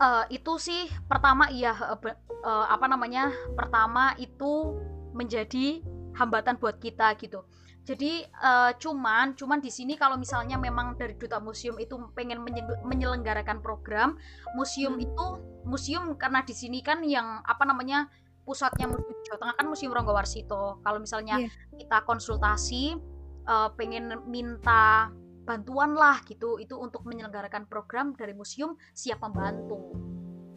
Uh, itu sih pertama iya uh, uh, apa namanya pertama itu menjadi hambatan buat kita gitu jadi uh, cuman cuman di sini kalau misalnya memang dari duta museum itu pengen menyelenggarakan program museum hmm. itu museum karena di sini kan yang apa namanya pusatnya museum Jawa Tengah kan museum Ronggo Warsito kalau misalnya yeah. kita konsultasi uh, pengen minta bantuan lah gitu itu untuk menyelenggarakan program dari museum siap membantu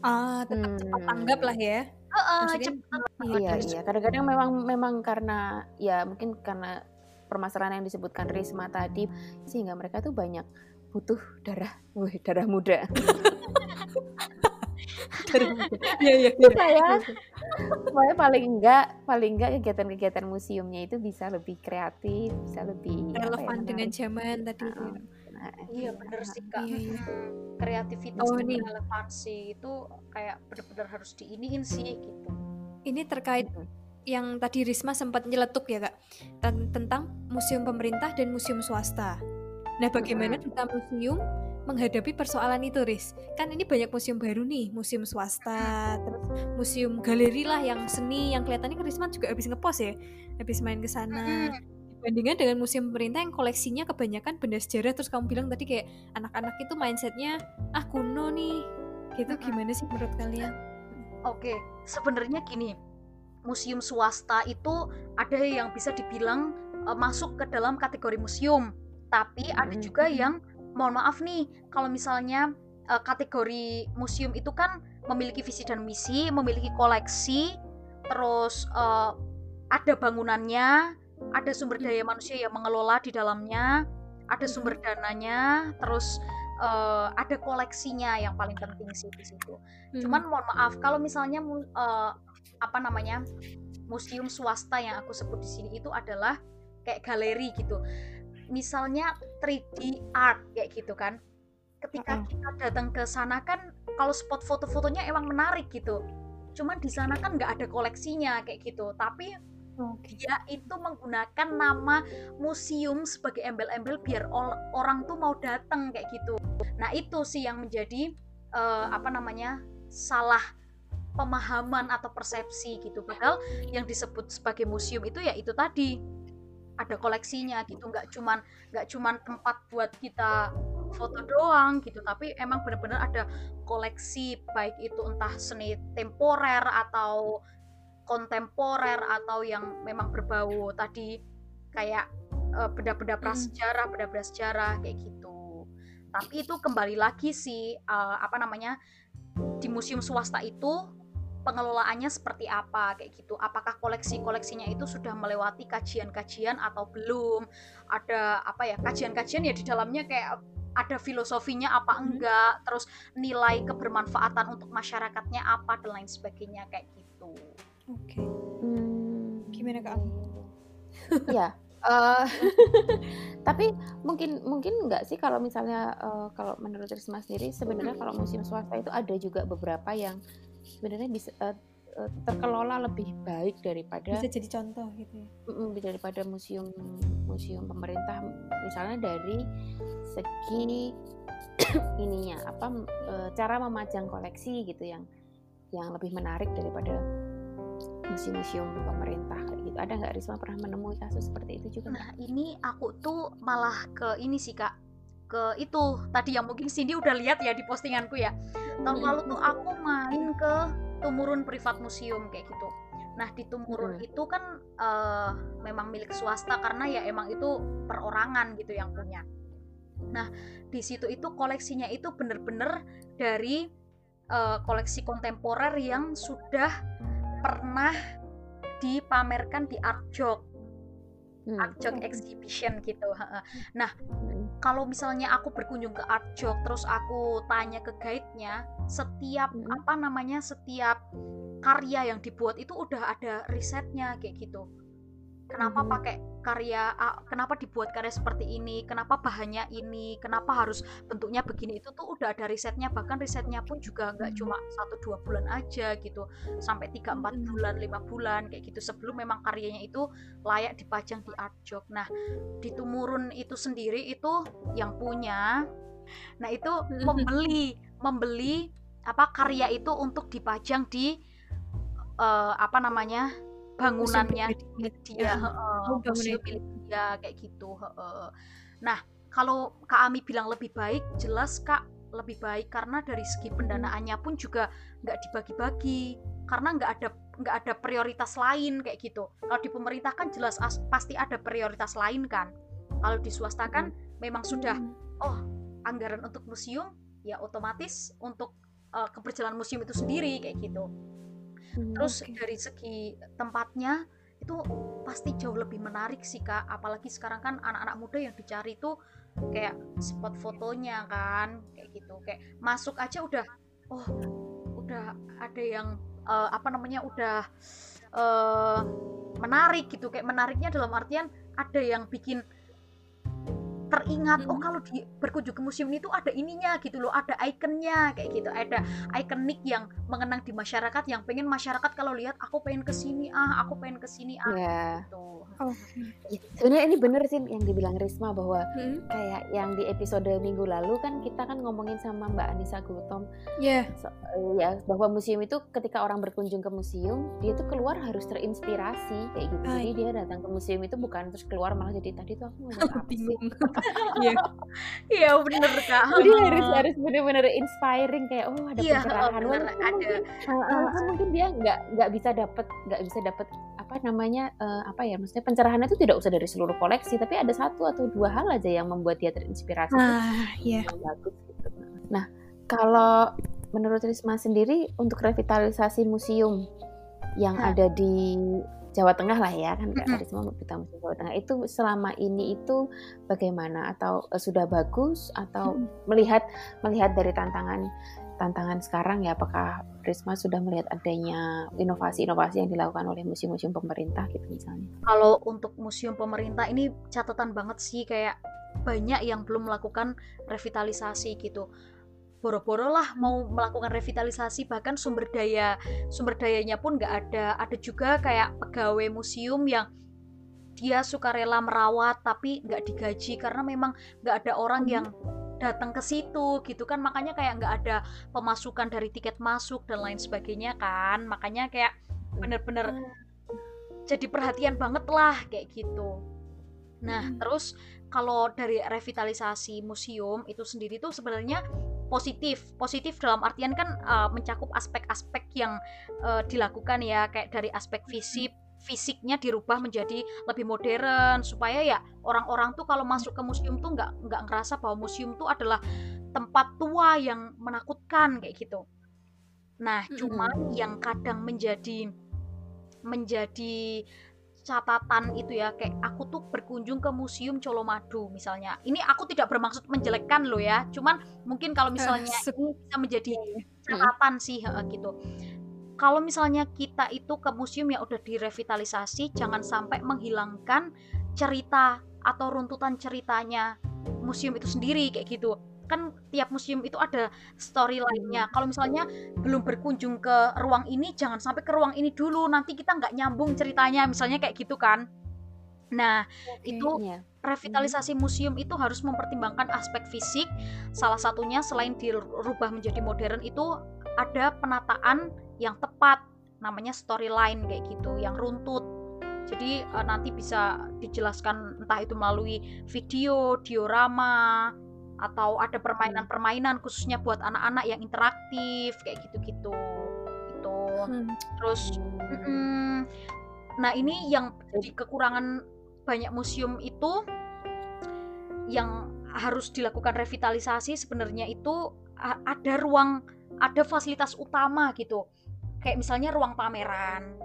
Ah, tetap cepat tanggap lah ya. Heeh, cepat. Iya, iya. Kadang-kadang memang memang karena ya mungkin karena permasalahan yang disebutkan Risma tadi sehingga mereka tuh banyak butuh darah, wih, darah muda. Iya, iya, iya. Saya Pokoknya paling enggak, paling enggak kegiatan-kegiatan museumnya itu bisa lebih kreatif, bisa lebih relevan ya, dengan zaman tadi. Uh, iya bener sih kak. Iya, iya. kreativitas oh, dan relevansi itu kayak bener-bener harus diiniin sih gitu. Ini terkait yang tadi Risma sempat nyeletuk ya kak tentang museum pemerintah dan museum swasta. Nah bagaimana kita museum menghadapi persoalan itu Riz. Kan ini banyak museum baru nih museum swasta terus museum galeri lah yang seni yang kelihatannya Risma juga habis ngepost ya habis main ke sana. Bandingan dengan museum pemerintah yang koleksinya kebanyakan benda sejarah terus kamu bilang tadi kayak anak-anak itu mindsetnya ah kuno nih. Gitu gimana sih menurut kalian? Oke, sebenarnya gini, museum swasta itu ada yang bisa dibilang uh, masuk ke dalam kategori museum, tapi ada juga yang mohon maaf nih kalau misalnya uh, kategori museum itu kan memiliki visi dan misi, memiliki koleksi, terus uh, ada bangunannya, ada sumber daya manusia yang mengelola di dalamnya, ada sumber dananya, terus uh, ada koleksinya yang paling penting sih di situ. Hmm. Cuman mohon maaf kalau misalnya uh, apa namanya museum swasta yang aku sebut di sini itu adalah kayak galeri gitu. Misalnya 3D art kayak gitu kan. Ketika kita datang ke sana kan kalau spot foto-fotonya emang menarik gitu. Cuman di sana kan nggak ada koleksinya kayak gitu. Tapi Okay. Dia itu menggunakan nama museum sebagai embel-embel biar orang tuh mau datang kayak gitu. Nah itu sih yang menjadi uh, apa namanya salah pemahaman atau persepsi gitu. Padahal yang disebut sebagai museum itu ya itu tadi ada koleksinya gitu. Nggak cuman nggak cuman tempat buat kita foto-foto doang gitu tapi emang benar-benar ada koleksi baik itu entah seni temporer atau kontemporer atau yang memang berbau tadi kayak uh, benda-benda prasejarah, benda-benda sejarah kayak gitu. Tapi itu kembali lagi sih uh, apa namanya di museum swasta itu pengelolaannya seperti apa kayak gitu. Apakah koleksi-koleksinya itu sudah melewati kajian-kajian atau belum? Ada apa ya kajian-kajian ya di dalamnya kayak ada filosofinya apa enggak, terus nilai kebermanfaatan untuk masyarakatnya apa dan lain sebagainya kayak gitu. Oke. Okay. Hmm. Gimana kak? ya, Uh, tapi mungkin mungkin enggak sih kalau misalnya uh, kalau menurut Risma sendiri sebenarnya kalau museum swasta itu ada juga beberapa yang sebenarnya bisa uh, terkelola lebih baik daripada bisa jadi contoh gitu ya? Daripada museum museum pemerintah misalnya dari segi ininya apa cara memajang koleksi gitu yang yang lebih menarik daripada museum-museum pemerintah kayak gitu. Ada nggak Risma pernah menemui kasus seperti itu juga? Nah ini aku tuh malah ke ini sih kak ke itu tadi yang mungkin Cindy udah lihat ya di postinganku ya tahun lalu tuh aku main ke Tumurun Privat Museum kayak gitu nah di Tumurun hmm. itu kan uh, memang milik swasta karena ya emang itu perorangan gitu yang punya nah di situ itu koleksinya itu bener-bener dari uh, koleksi kontemporer yang sudah pernah dipamerkan di Art Jog hmm. Art Jog Exhibition gitu. Nah, hmm. Kalau misalnya aku berkunjung ke Art Jog terus aku tanya ke guide-nya, setiap hmm. apa namanya setiap karya yang dibuat itu udah ada risetnya kayak gitu kenapa pakai karya kenapa dibuat karya seperti ini kenapa bahannya ini kenapa harus bentuknya begini itu tuh udah ada risetnya bahkan risetnya pun juga nggak hmm. cuma satu dua bulan aja gitu sampai tiga empat hmm. bulan lima bulan kayak gitu sebelum memang karyanya itu layak dipajang di art nah di Tumurun itu sendiri itu yang punya nah itu membeli membeli apa karya itu untuk dipajang di uh, apa namanya bangunannya milik dia, uh, museum milik dia kayak gitu. Nah, kalau Kak Ami bilang lebih baik, jelas Kak lebih baik karena dari segi hmm. pendanaannya pun juga nggak dibagi-bagi karena nggak ada nggak ada prioritas lain kayak gitu. Kalau di pemerintah kan jelas as, pasti ada prioritas lain kan. Kalau di swasta kan hmm. memang sudah hmm. oh anggaran untuk museum ya otomatis untuk uh, keberjalanan museum itu sendiri kayak gitu. Hmm, Terus okay. dari segi tempatnya itu pasti jauh lebih menarik sih kak. Apalagi sekarang kan anak-anak muda yang dicari itu kayak spot fotonya kan, kayak gitu. Kayak masuk aja udah, oh udah ada yang uh, apa namanya udah uh, menarik gitu. Kayak menariknya dalam artian ada yang bikin teringat oh kalau di berkunjung ke museum itu ada ininya gitu loh ada ikonnya kayak gitu ada ikonik yang mengenang di masyarakat yang pengen masyarakat kalau lihat aku pengen ke sini ah aku pengen ke sini ah yeah. gitu okay. sebenarnya ini bener sih yang dibilang Risma bahwa hmm? kayak yang di episode minggu lalu kan kita kan ngomongin sama Mbak Anissa Gultom yeah. so, ya bahwa museum itu ketika orang berkunjung ke museum dia tuh keluar harus terinspirasi kayak gitu Ay. jadi dia datang ke museum itu bukan terus keluar malah jadi tadi tuh aku ngeliat apa sih Iya. Iya bener kak. Jadi harus harus bener-bener inspiring kayak oh ada ya, pencerahan. Oh, bener, ada. Mungkin, uh, kan mungkin dia nggak nggak bisa dapat nggak bisa dapat apa namanya uh, apa ya maksudnya pencerahan itu tidak usah dari seluruh koleksi tapi ada satu atau dua hal aja yang membuat dia terinspirasi. Nah, iya. Bagus gitu. Nah kalau menurut Risma sendiri untuk revitalisasi museum yang ada di Jawa Tengah lah ya kan Kak Karisma -hmm. kita musim Jawa Tengah. Itu selama ini itu bagaimana? Atau uh, sudah bagus? Atau mm -hmm. melihat melihat dari tantangan tantangan sekarang ya? Apakah Risma sudah melihat adanya inovasi-inovasi yang dilakukan oleh museum-museum pemerintah gitu misalnya? Kalau untuk museum pemerintah ini catatan banget sih kayak banyak yang belum melakukan revitalisasi gitu boro-boro lah mau melakukan revitalisasi bahkan sumber daya sumber dayanya pun nggak ada. Ada juga kayak pegawai museum yang dia suka rela merawat tapi nggak digaji karena memang nggak ada orang yang datang ke situ gitu kan. Makanya kayak nggak ada pemasukan dari tiket masuk dan lain sebagainya kan. Makanya kayak bener-bener jadi perhatian banget lah kayak gitu. Nah terus kalau dari revitalisasi museum itu sendiri tuh sebenarnya positif. Positif dalam artian kan uh, mencakup aspek-aspek yang uh, dilakukan ya kayak dari aspek fisik fisiknya dirubah menjadi lebih modern supaya ya orang-orang tuh kalau masuk ke museum tuh nggak nggak ngerasa bahwa museum tuh adalah tempat tua yang menakutkan kayak gitu. Nah, cuman yang kadang menjadi menjadi catatan itu ya kayak aku tuh berkunjung ke museum Colomadu misalnya. Ini aku tidak bermaksud menjelekkan lo ya cuman mungkin kalau misalnya ini bisa menjadi iya, iya. catatan sih gitu. Kalau misalnya kita itu ke museum yang udah direvitalisasi jangan sampai menghilangkan cerita atau runtutan ceritanya museum itu sendiri kayak gitu kan tiap museum itu ada storyline-nya. Kalau misalnya belum berkunjung ke ruang ini, jangan sampai ke ruang ini dulu. Nanti kita nggak nyambung ceritanya, misalnya kayak gitu kan. Nah, okay, itu yeah. revitalisasi museum itu harus mempertimbangkan aspek fisik. Salah satunya selain dirubah menjadi modern itu ada penataan yang tepat, namanya storyline kayak gitu, yang runtut. Jadi uh, nanti bisa dijelaskan entah itu melalui video, diorama, atau ada permainan-permainan khususnya buat anak-anak yang interaktif kayak gitu-gitu. Itu hmm. terus mm, nah ini yang jadi kekurangan banyak museum itu yang harus dilakukan revitalisasi sebenarnya itu ada ruang ada fasilitas utama gitu. Kayak misalnya ruang pameran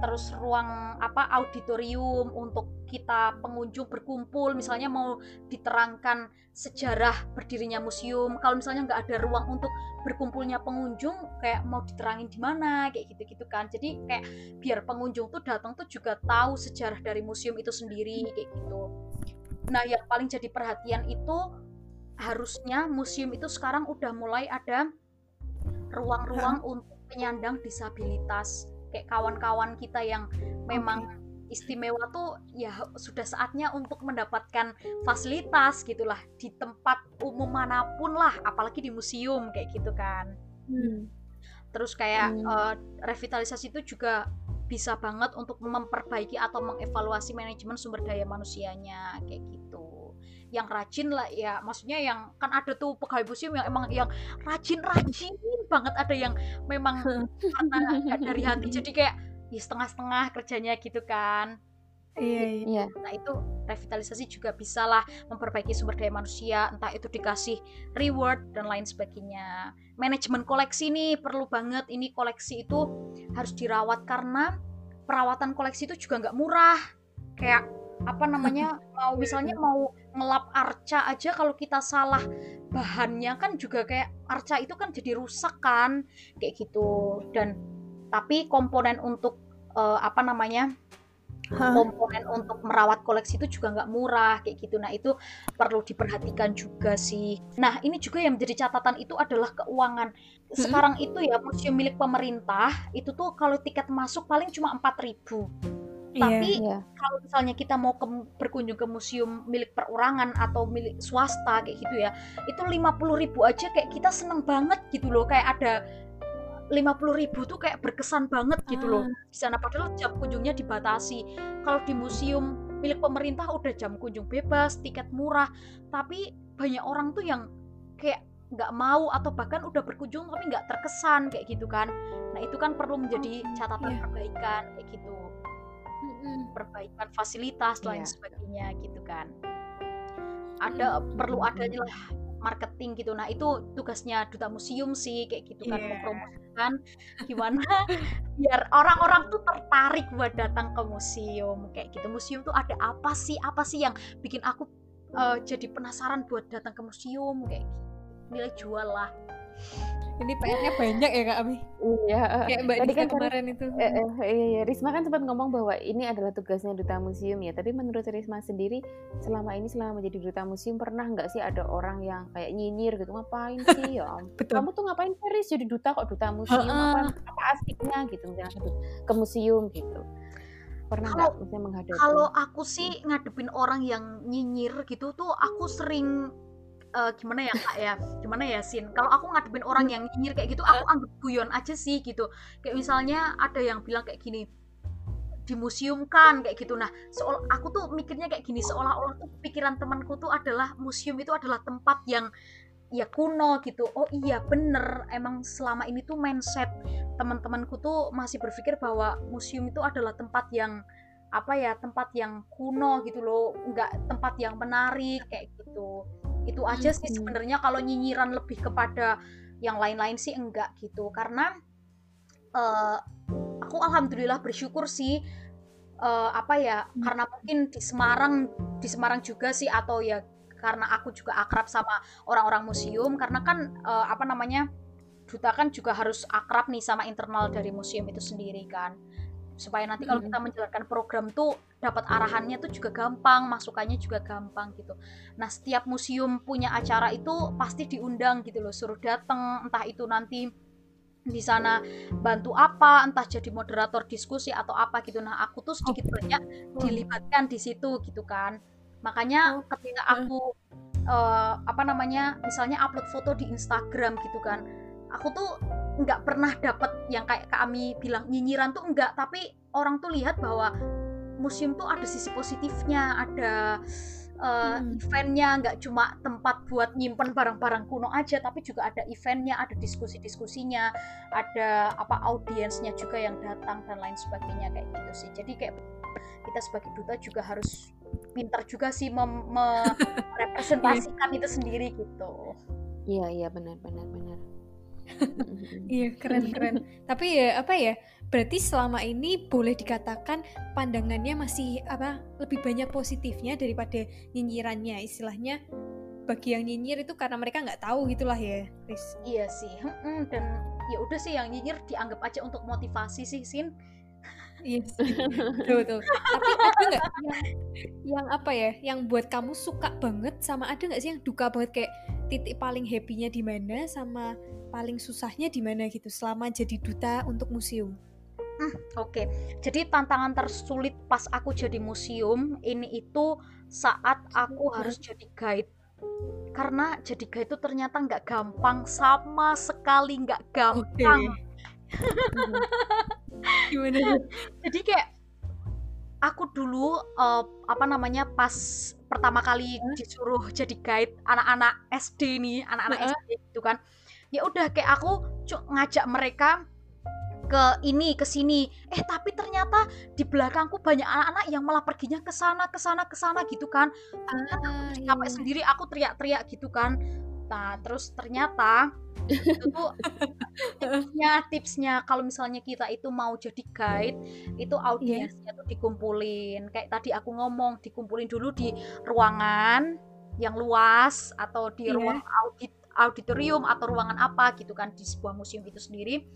terus ruang apa auditorium untuk kita pengunjung berkumpul. Misalnya mau diterangkan sejarah berdirinya museum kalau misalnya nggak ada ruang untuk berkumpulnya pengunjung kayak mau diterangin di mana kayak gitu-gitu kan. Jadi kayak biar pengunjung tuh datang tuh juga tahu sejarah dari museum itu sendiri kayak gitu. Nah yang paling jadi perhatian itu harusnya museum itu sekarang udah mulai ada ruang-ruang untuk penyandang disabilitas kayak kawan-kawan kita yang memang okay. istimewa tuh ya sudah saatnya untuk mendapatkan fasilitas gitulah di tempat umum mana pun lah apalagi di museum kayak gitu kan hmm. terus kayak hmm. uh, revitalisasi itu juga bisa banget untuk memperbaiki atau mengevaluasi manajemen sumber daya manusianya kayak gitu yang rajin lah ya maksudnya yang kan ada tuh pegawai museum yang emang yang rajin-rajin banget ada yang memang karena dari hati jadi kayak ya setengah-setengah kerjanya gitu kan Iya, iya. Nah itu revitalisasi juga bisa lah memperbaiki sumber daya manusia, entah itu dikasih reward dan lain sebagainya. Manajemen koleksi nih perlu banget. Ini koleksi itu harus dirawat karena perawatan koleksi itu juga nggak murah. Kayak apa namanya mau misalnya mau ngelap arca aja kalau kita salah bahannya kan juga kayak arca itu kan jadi rusak kan kayak gitu. Dan tapi komponen untuk uh, apa namanya komponen untuk merawat koleksi itu juga nggak murah kayak gitu. Nah itu perlu diperhatikan juga sih. Nah ini juga yang menjadi catatan itu adalah keuangan. Sekarang itu ya museum milik pemerintah itu tuh kalau tiket masuk paling cuma empat ribu Tapi yeah, kalau misalnya kita mau ke, berkunjung ke museum milik perorangan atau milik swasta kayak gitu ya, itu lima puluh ribu aja kayak kita seneng banget gitu loh, kayak ada lima puluh ribu tuh kayak berkesan banget gitu loh ah. di sana padahal jam kunjungnya dibatasi. Kalau di museum milik pemerintah udah jam kunjung bebas, tiket murah, tapi banyak orang tuh yang kayak nggak mau atau bahkan udah berkunjung tapi nggak terkesan kayak gitu kan. Nah itu kan perlu menjadi oh, catatan yeah. perbaikan kayak gitu perbaikan fasilitas lain yeah. sebagainya gitu kan. Ada mm. perlu adanya lah marketing gitu. Nah itu tugasnya duta museum sih kayak gitu kan yeah. mempromosikan gimana biar orang-orang tuh tertarik buat datang ke museum kayak gitu. Museum tuh ada apa sih? Apa sih yang bikin aku uh, jadi penasaran buat datang ke museum kayak gitu. Nilai jual lah ini PR-nya banyak ya Kak Ami. Iya. Kayak Mbak Tadi kan kemarin itu. Eh, eh, iya, iya. Risma kan sempat ngomong bahwa ini adalah tugasnya duta museum ya. Tapi menurut Risma sendiri, selama ini selama menjadi duta museum pernah nggak sih ada orang yang kayak nyinyir gitu ngapain sih ya? Betul. Kamu tuh ngapain Paris jadi duta kok duta museum apa apa asiknya gitu misalnya ke museum gitu. Pernah nggak misalnya menghadapi? Kalau aku sih ngadepin orang yang nyinyir gitu tuh aku sering uh, gimana ya kak ya? Gimana ya sin? Kalau aku ngadepin orang yang nyinyir kayak gitu aku anggap guyon aja sih gitu. Kayak misalnya ada yang bilang kayak gini dimuseumkan kayak gitu. Nah soal aku tuh mikirnya kayak gini seolah-olah pikiran temanku tuh adalah museum itu adalah tempat yang ya kuno gitu. Oh iya bener. Emang selama ini tuh mindset teman-temanku tuh masih berpikir bahwa museum itu adalah tempat yang apa ya tempat yang kuno gitu loh. Nggak tempat yang menarik kayak gitu itu aja sih sebenarnya kalau nyinyiran lebih kepada yang lain-lain sih enggak gitu. Karena uh, aku alhamdulillah bersyukur sih uh, apa ya hmm. karena mungkin di Semarang di Semarang juga sih atau ya karena aku juga akrab sama orang-orang museum karena kan uh, apa namanya duta kan juga harus akrab nih sama internal dari museum itu sendiri kan supaya nanti kalau kita menjalankan program tuh dapat arahannya tuh juga gampang masukannya juga gampang gitu. Nah setiap museum punya acara itu pasti diundang gitu loh suruh datang entah itu nanti di sana bantu apa entah jadi moderator diskusi atau apa gitu. Nah aku tuh sedikit banyak dilibatkan di situ gitu kan. Makanya ketika aku uh, apa namanya misalnya upload foto di Instagram gitu kan aku tuh nggak pernah dapet yang kayak kami bilang nyinyiran tuh enggak tapi orang tuh lihat bahwa museum tuh ada sisi positifnya ada uh, hmm. eventnya. Nggak cuma tempat buat nyimpen barang-barang kuno aja tapi juga ada eventnya ada diskusi-diskusinya ada apa audiensnya juga yang datang dan lain sebagainya kayak gitu sih. Jadi kayak kita sebagai duta juga harus pintar juga sih merepresentasikan itu sendiri gitu. Iya iya benar benar benar iya keren keren. Tapi ya apa ya berarti selama ini boleh dikatakan pandangannya masih apa lebih banyak positifnya daripada nyinyirannya. Istilahnya bagi yang nyinyir itu karena mereka nggak tahu gitulah ya Riz. iya sih dan ya udah sih yang nyinyir dianggap aja untuk motivasi sih Sin. Iya betul betul. Tapi ada nggak yang, yang apa ya, yang buat kamu suka banget? Sama ada nggak sih yang duka banget? Kayak titik paling happy-nya di mana? Sama paling susahnya di mana gitu selama jadi duta untuk museum? Hmm, Oke, okay. jadi tantangan tersulit pas aku jadi museum ini itu saat aku harus jadi guide karena jadi guide itu ternyata nggak gampang sama sekali nggak gampang. Okay. Gimana? jadi kayak aku dulu uh, apa namanya pas pertama kali disuruh jadi guide anak-anak SD nih anak-anak uh -uh. SD gitu kan ya udah kayak aku ngajak mereka ke ini ke sini eh tapi ternyata di belakangku banyak anak-anak yang malah perginya ke sana ke sana ke sana gitu kan ah, iya. sendiri aku teriak-teriak gitu kan nah terus ternyata itu tuh tipsnya tipsnya kalau misalnya kita itu mau jadi guide itu iya. audiensnya yeah. tuh dikumpulin kayak tadi aku ngomong dikumpulin dulu di ruangan yang luas atau di yeah. ruang audit auditorium atau ruangan apa gitu kan di sebuah museum itu sendiri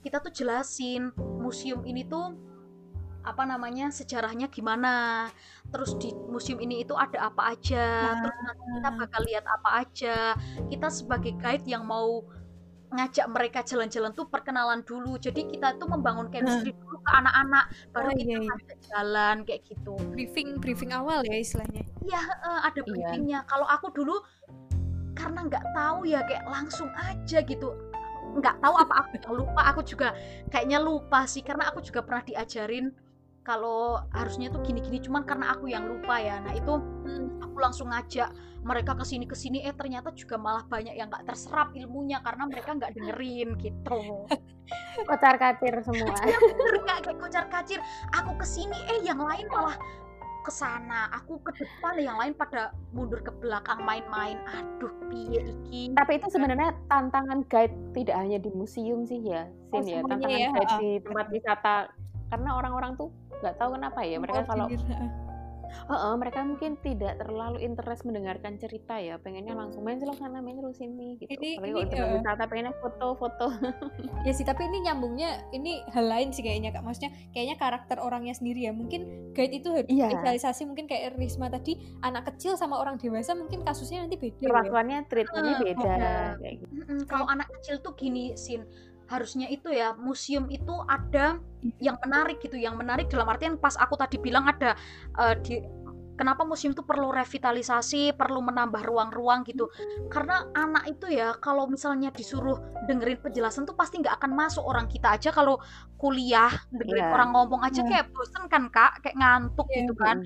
kita tuh jelasin museum ini tuh apa namanya sejarahnya gimana terus di museum ini itu ada apa aja nah. terus nanti kita bakal lihat apa aja kita sebagai guide yang mau ngajak mereka jalan-jalan tuh perkenalan dulu jadi kita tuh membangun chemistry nah. dulu ke anak-anak baru oh, kita iya, iya. jalan kayak gitu briefing briefing awal ya istilahnya iya ada iya. briefingnya iya. kalau aku dulu karena nggak tahu ya kayak langsung aja gitu. Nggak tahu apa aku yang lupa aku juga kayaknya lupa sih karena aku juga pernah diajarin kalau harusnya tuh gini-gini cuman karena aku yang lupa ya. Nah itu hmm, aku langsung ngajak mereka ke sini ke sini eh ternyata juga malah banyak yang nggak terserap ilmunya karena mereka nggak dengerin gitu. Kocar kacir semua. Ya, kayak kocar kacir. Aku ke sini eh yang lain malah ke sana aku ke depan yang lain pada mundur ke belakang main-main. Aduh piye iki? Tapi itu sebenarnya tantangan guide tidak hanya di museum sih ya Sin oh, ya tantangan ya. guide di tempat wisata. Karena orang-orang tuh nggak tahu kenapa ya mereka oh, kalau uh, uh, mereka mungkin tidak terlalu interest mendengarkan cerita ya pengennya langsung main sih sana main terus sini gitu ini, Apalagi ini, kalau uh, wisata pengennya foto-foto ya sih tapi ini nyambungnya ini hal lain sih kayaknya kak maksudnya kayaknya karakter orangnya sendiri ya mungkin guide itu harus yeah. spesialisasi mungkin kayak Risma tadi anak kecil sama orang dewasa mungkin kasusnya nanti beda ya. perlakuannya ya? treatmentnya uh, beda uh, kayak gitu. kalau anak kecil tuh gini sin harusnya itu ya museum itu ada yang menarik gitu yang menarik dalam artian pas aku tadi bilang ada uh, di kenapa museum itu perlu revitalisasi, perlu menambah ruang-ruang gitu. Karena anak itu ya kalau misalnya disuruh dengerin penjelasan tuh pasti nggak akan masuk orang kita aja kalau kuliah dengerin yeah. orang ngomong aja yeah. kayak bosen kan kak, kayak ngantuk yeah. gitu kan.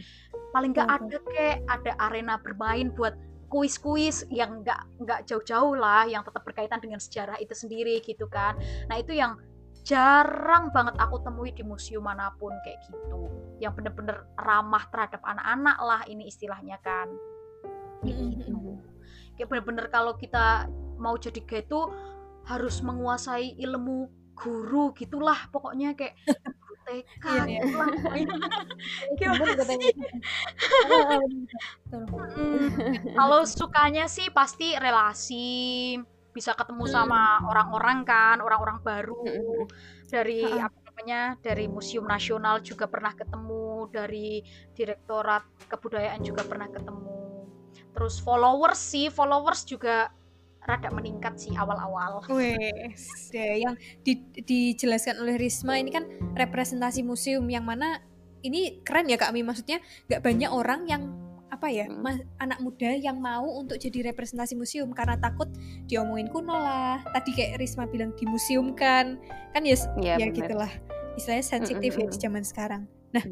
Paling nggak yeah. ada kayak ada arena bermain buat kuis-kuis yang nggak nggak jauh-jauh lah, yang tetap berkaitan dengan sejarah itu sendiri gitu kan. Nah itu yang jarang banget aku temui di museum mana pun kayak gitu. Yang bener-bener ramah terhadap anak-anak lah ini istilahnya kan. Gitu. Kayak bener-bener kalau kita mau jadi gitu harus menguasai ilmu guru gitulah pokoknya kayak TK iya, iya. kalau sukanya sih pasti relasi bisa ketemu sama orang-orang kan orang-orang baru. Dari apa namanya dari museum nasional juga pernah ketemu dari direktorat kebudayaan juga pernah ketemu. Terus followers sih followers juga rada meningkat sih awal-awal. Wes, deh yang di, dijelaskan oleh Risma ini kan representasi museum yang mana ini keren ya Kak Mi. Maksudnya nggak banyak orang yang apa ya hmm. anak muda yang mau untuk jadi representasi museum karena takut diomongin kuno lah. Tadi kayak Risma bilang di museum kan. Kan ya ya, ya gitulah. Istilahnya sensitif ya di zaman sekarang. Nah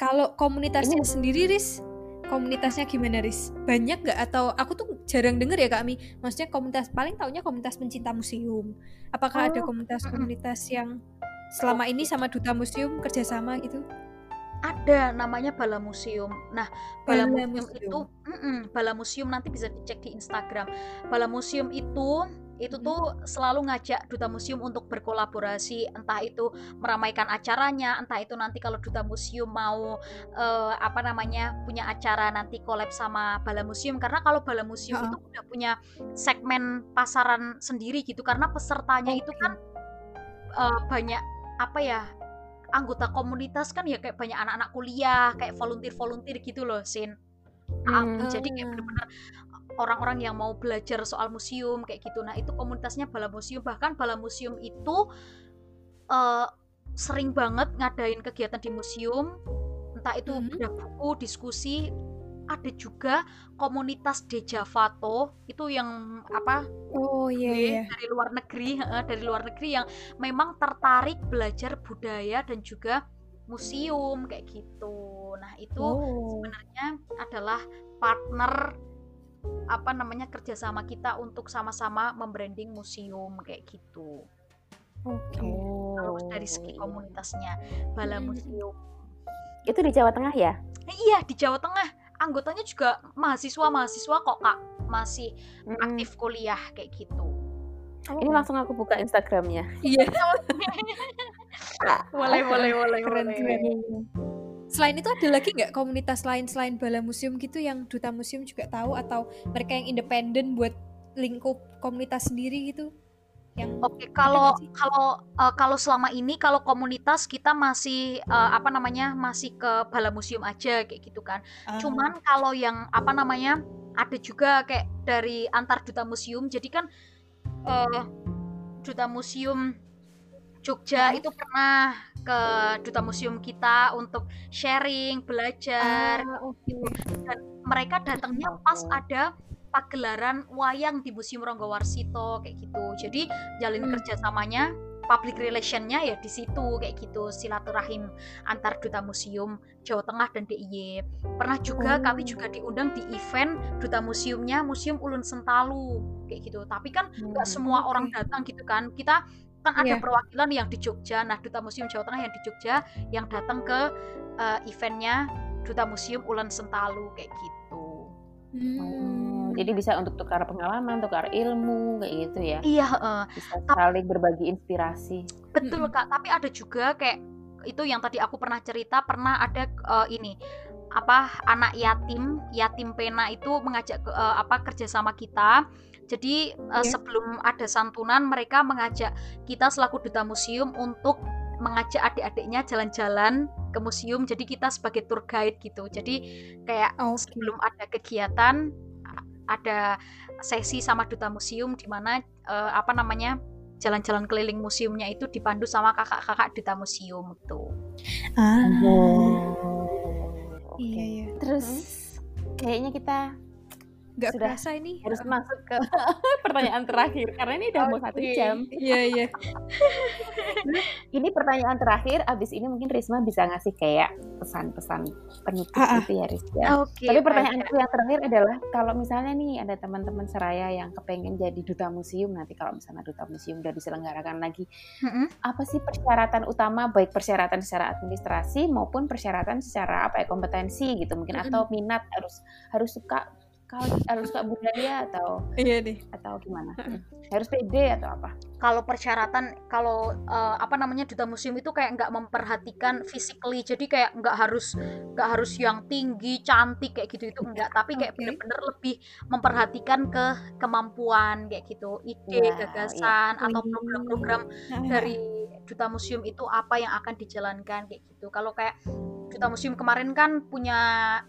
kalau komunitasnya sendiri Ris komunitasnya gimana Ris banyak nggak? Atau aku tuh jarang denger ya Kak Mi? Maksudnya komunitas paling taunya komunitas pencinta museum. Apakah oh. ada komunitas-komunitas yang selama ini sama duta museum kerjasama gitu? Ada namanya Bala Museum. Nah, Bala, Bala Museum, Museum itu mm -mm, Bala Museum nanti bisa dicek di Instagram. Bala Museum itu itu tuh selalu ngajak duta museum untuk berkolaborasi entah itu meramaikan acaranya entah itu nanti kalau duta museum mau uh, apa namanya punya acara nanti collab sama bala museum. Karena kalau bala museum uh itu udah punya segmen pasaran sendiri gitu karena pesertanya okay. itu kan uh, banyak apa ya anggota komunitas kan ya kayak banyak anak-anak kuliah kayak volunteer-volunteer gitu loh sin. Hmm. jadi kayak bener-bener orang-orang yang mau belajar soal museum kayak gitu nah itu komunitasnya bala museum bahkan bala museum itu uh, sering banget ngadain kegiatan di museum entah itu hmm. bedah buku diskusi ada juga komunitas Dejavato itu yang apa oh iya, iya. dari luar negeri dari luar negeri yang memang tertarik belajar budaya dan juga museum kayak gitu nah itu oh. sebenarnya adalah partner apa namanya kerjasama kita untuk sama-sama membranding museum kayak gitu Oke. Okay. Kalau dari segi komunitasnya Bala hmm. Museum. Itu di Jawa Tengah ya? iya, di Jawa Tengah anggotanya juga mahasiswa-mahasiswa kok kak masih mm-hmm. aktif kuliah kayak gitu. Oh. Ini langsung aku buka Instagramnya. Iya. boleh, boleh, boleh, keren, keren. Selain itu ada lagi nggak komunitas lain selain Bala Museum gitu yang duta museum juga tahu atau mereka yang independen buat lingkup komunitas sendiri gitu? yang Oke, kalau kalau uh, kalau selama ini kalau komunitas kita masih uh, apa namanya masih ke bala museum aja kayak gitu kan. Uh. Cuman kalau yang apa namanya ada juga kayak dari antar duta museum. Jadi kan uh, duta museum Jogja itu pernah ke duta museum kita untuk sharing, belajar uh, okay. Dan mereka datangnya pas ada pagelaran wayang di Museum Ronggowarsito kayak gitu. Jadi jalin hmm. kerjasamanya public relationnya ya di situ kayak gitu silaturahim antar duta museum Jawa Tengah dan DIY pernah juga oh. kami juga diundang di event duta museumnya Museum Ulun Sentalu kayak gitu tapi kan nggak hmm. semua orang datang gitu kan kita kan ada yeah. perwakilan yang di Jogja nah duta museum Jawa Tengah yang di Jogja yang datang ke uh, eventnya duta museum Ulun Sentalu kayak gitu hmm jadi bisa untuk tukar pengalaman, tukar ilmu kayak gitu ya. Iya, uh, bisa saling berbagi inspirasi. Betul Kak, tapi ada juga kayak itu yang tadi aku pernah cerita, pernah ada uh, ini apa anak yatim, yatim pena itu mengajak uh, apa kerjasama kita. Jadi uh, yeah. sebelum ada santunan mereka mengajak kita selaku duta museum untuk mengajak adik-adiknya jalan-jalan ke museum jadi kita sebagai tour guide gitu jadi kayak okay. sebelum ada kegiatan ada sesi sama duta museum di mana uh, apa namanya jalan-jalan keliling museumnya itu dipandu sama kakak-kakak duta museum itu. Ah. Oh. Iya, iya. Terus kayaknya kita Nggak Sudah berasa ini. harus masuk ke pertanyaan terakhir karena ini udah mau satu jam. Iya, iya. Ini pertanyaan terakhir. Abis ini mungkin Risma bisa ngasih kayak pesan-pesan penutup Ah, ah. gitu ya Ris ya. Oke. Tapi pertanyaanku yang terakhir adalah kalau misalnya nih ada teman-teman seraya yang kepengen jadi duta museum nanti kalau misalnya duta museum udah diselenggarakan lagi, Mm-mm. apa sih persyaratan utama baik persyaratan secara administrasi maupun persyaratan secara apa ya kompetensi gitu mungkin Mm-mm. atau minat harus harus suka kalau harus suka budaya atau Iya deh. atau gimana? harus pede atau apa? kalau persyaratan kalau eh, apa namanya duta museum itu kayak nggak memperhatikan physically jadi kayak nggak harus nggak harus yang tinggi cantik kayak gitu itu enggak tapi kayak Oke. bener-bener lebih memperhatikan ke kemampuan kayak gitu ide Wah, gagasan iya. atau program-program dari duta museum itu apa yang akan dijalankan kayak gitu kalau kayak duta museum kemarin kan punya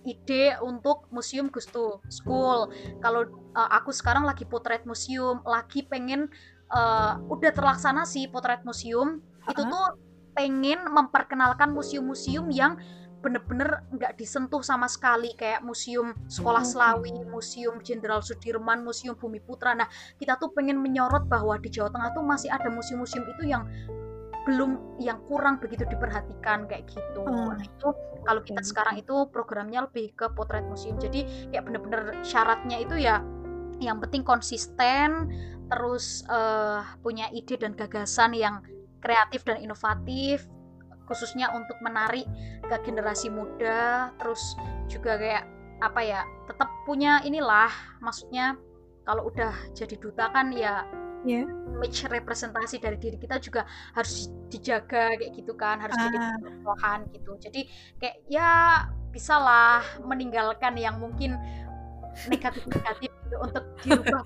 ide untuk museum Gusto School kalau uh, aku sekarang lagi potret museum lagi pengen uh, udah terlaksana sih potret museum itu Ha-ha. tuh pengen memperkenalkan museum-museum yang bener-bener nggak disentuh sama sekali kayak museum sekolah Oke. Selawi, museum Jenderal Sudirman, museum Bumi Putra. Nah kita tuh pengen menyorot bahwa di Jawa Tengah tuh masih ada museum-museum itu yang belum yang kurang begitu diperhatikan kayak gitu. Hmm. Nah, itu kalau kita sekarang itu programnya lebih ke potret museum. Jadi kayak bener-bener syaratnya itu ya yang penting konsisten, terus eh, punya ide dan gagasan yang kreatif dan inovatif, khususnya untuk menarik ke generasi muda, terus juga kayak apa ya, tetap punya inilah, maksudnya kalau udah jadi duta kan ya Iya. image representasi dari diri kita juga harus dijaga kayak gitu kan harus jadi Ah. contohan gitu jadi kayak ya bisalah meninggalkan yang mungkin negatif negatif gitu untuk dirubah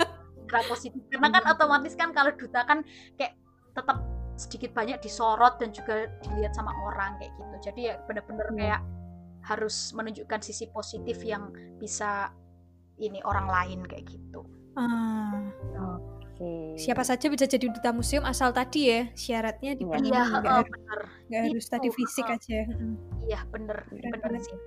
ke positif karena kan otomatis kan kalau duta kan kayak tetap sedikit banyak disorot dan juga dilihat sama orang kayak gitu jadi ya bener-bener Hmm. kayak harus menunjukkan sisi positif yang bisa ini orang lain kayak gitu Ah, Oke. siapa saja bisa jadi duta museum asal tadi ya syaratnya dipenuhi iya nggak, harus- bener nggak harus Itu, tadi fisik eh. aja. Iya bener Keren bener banget. sih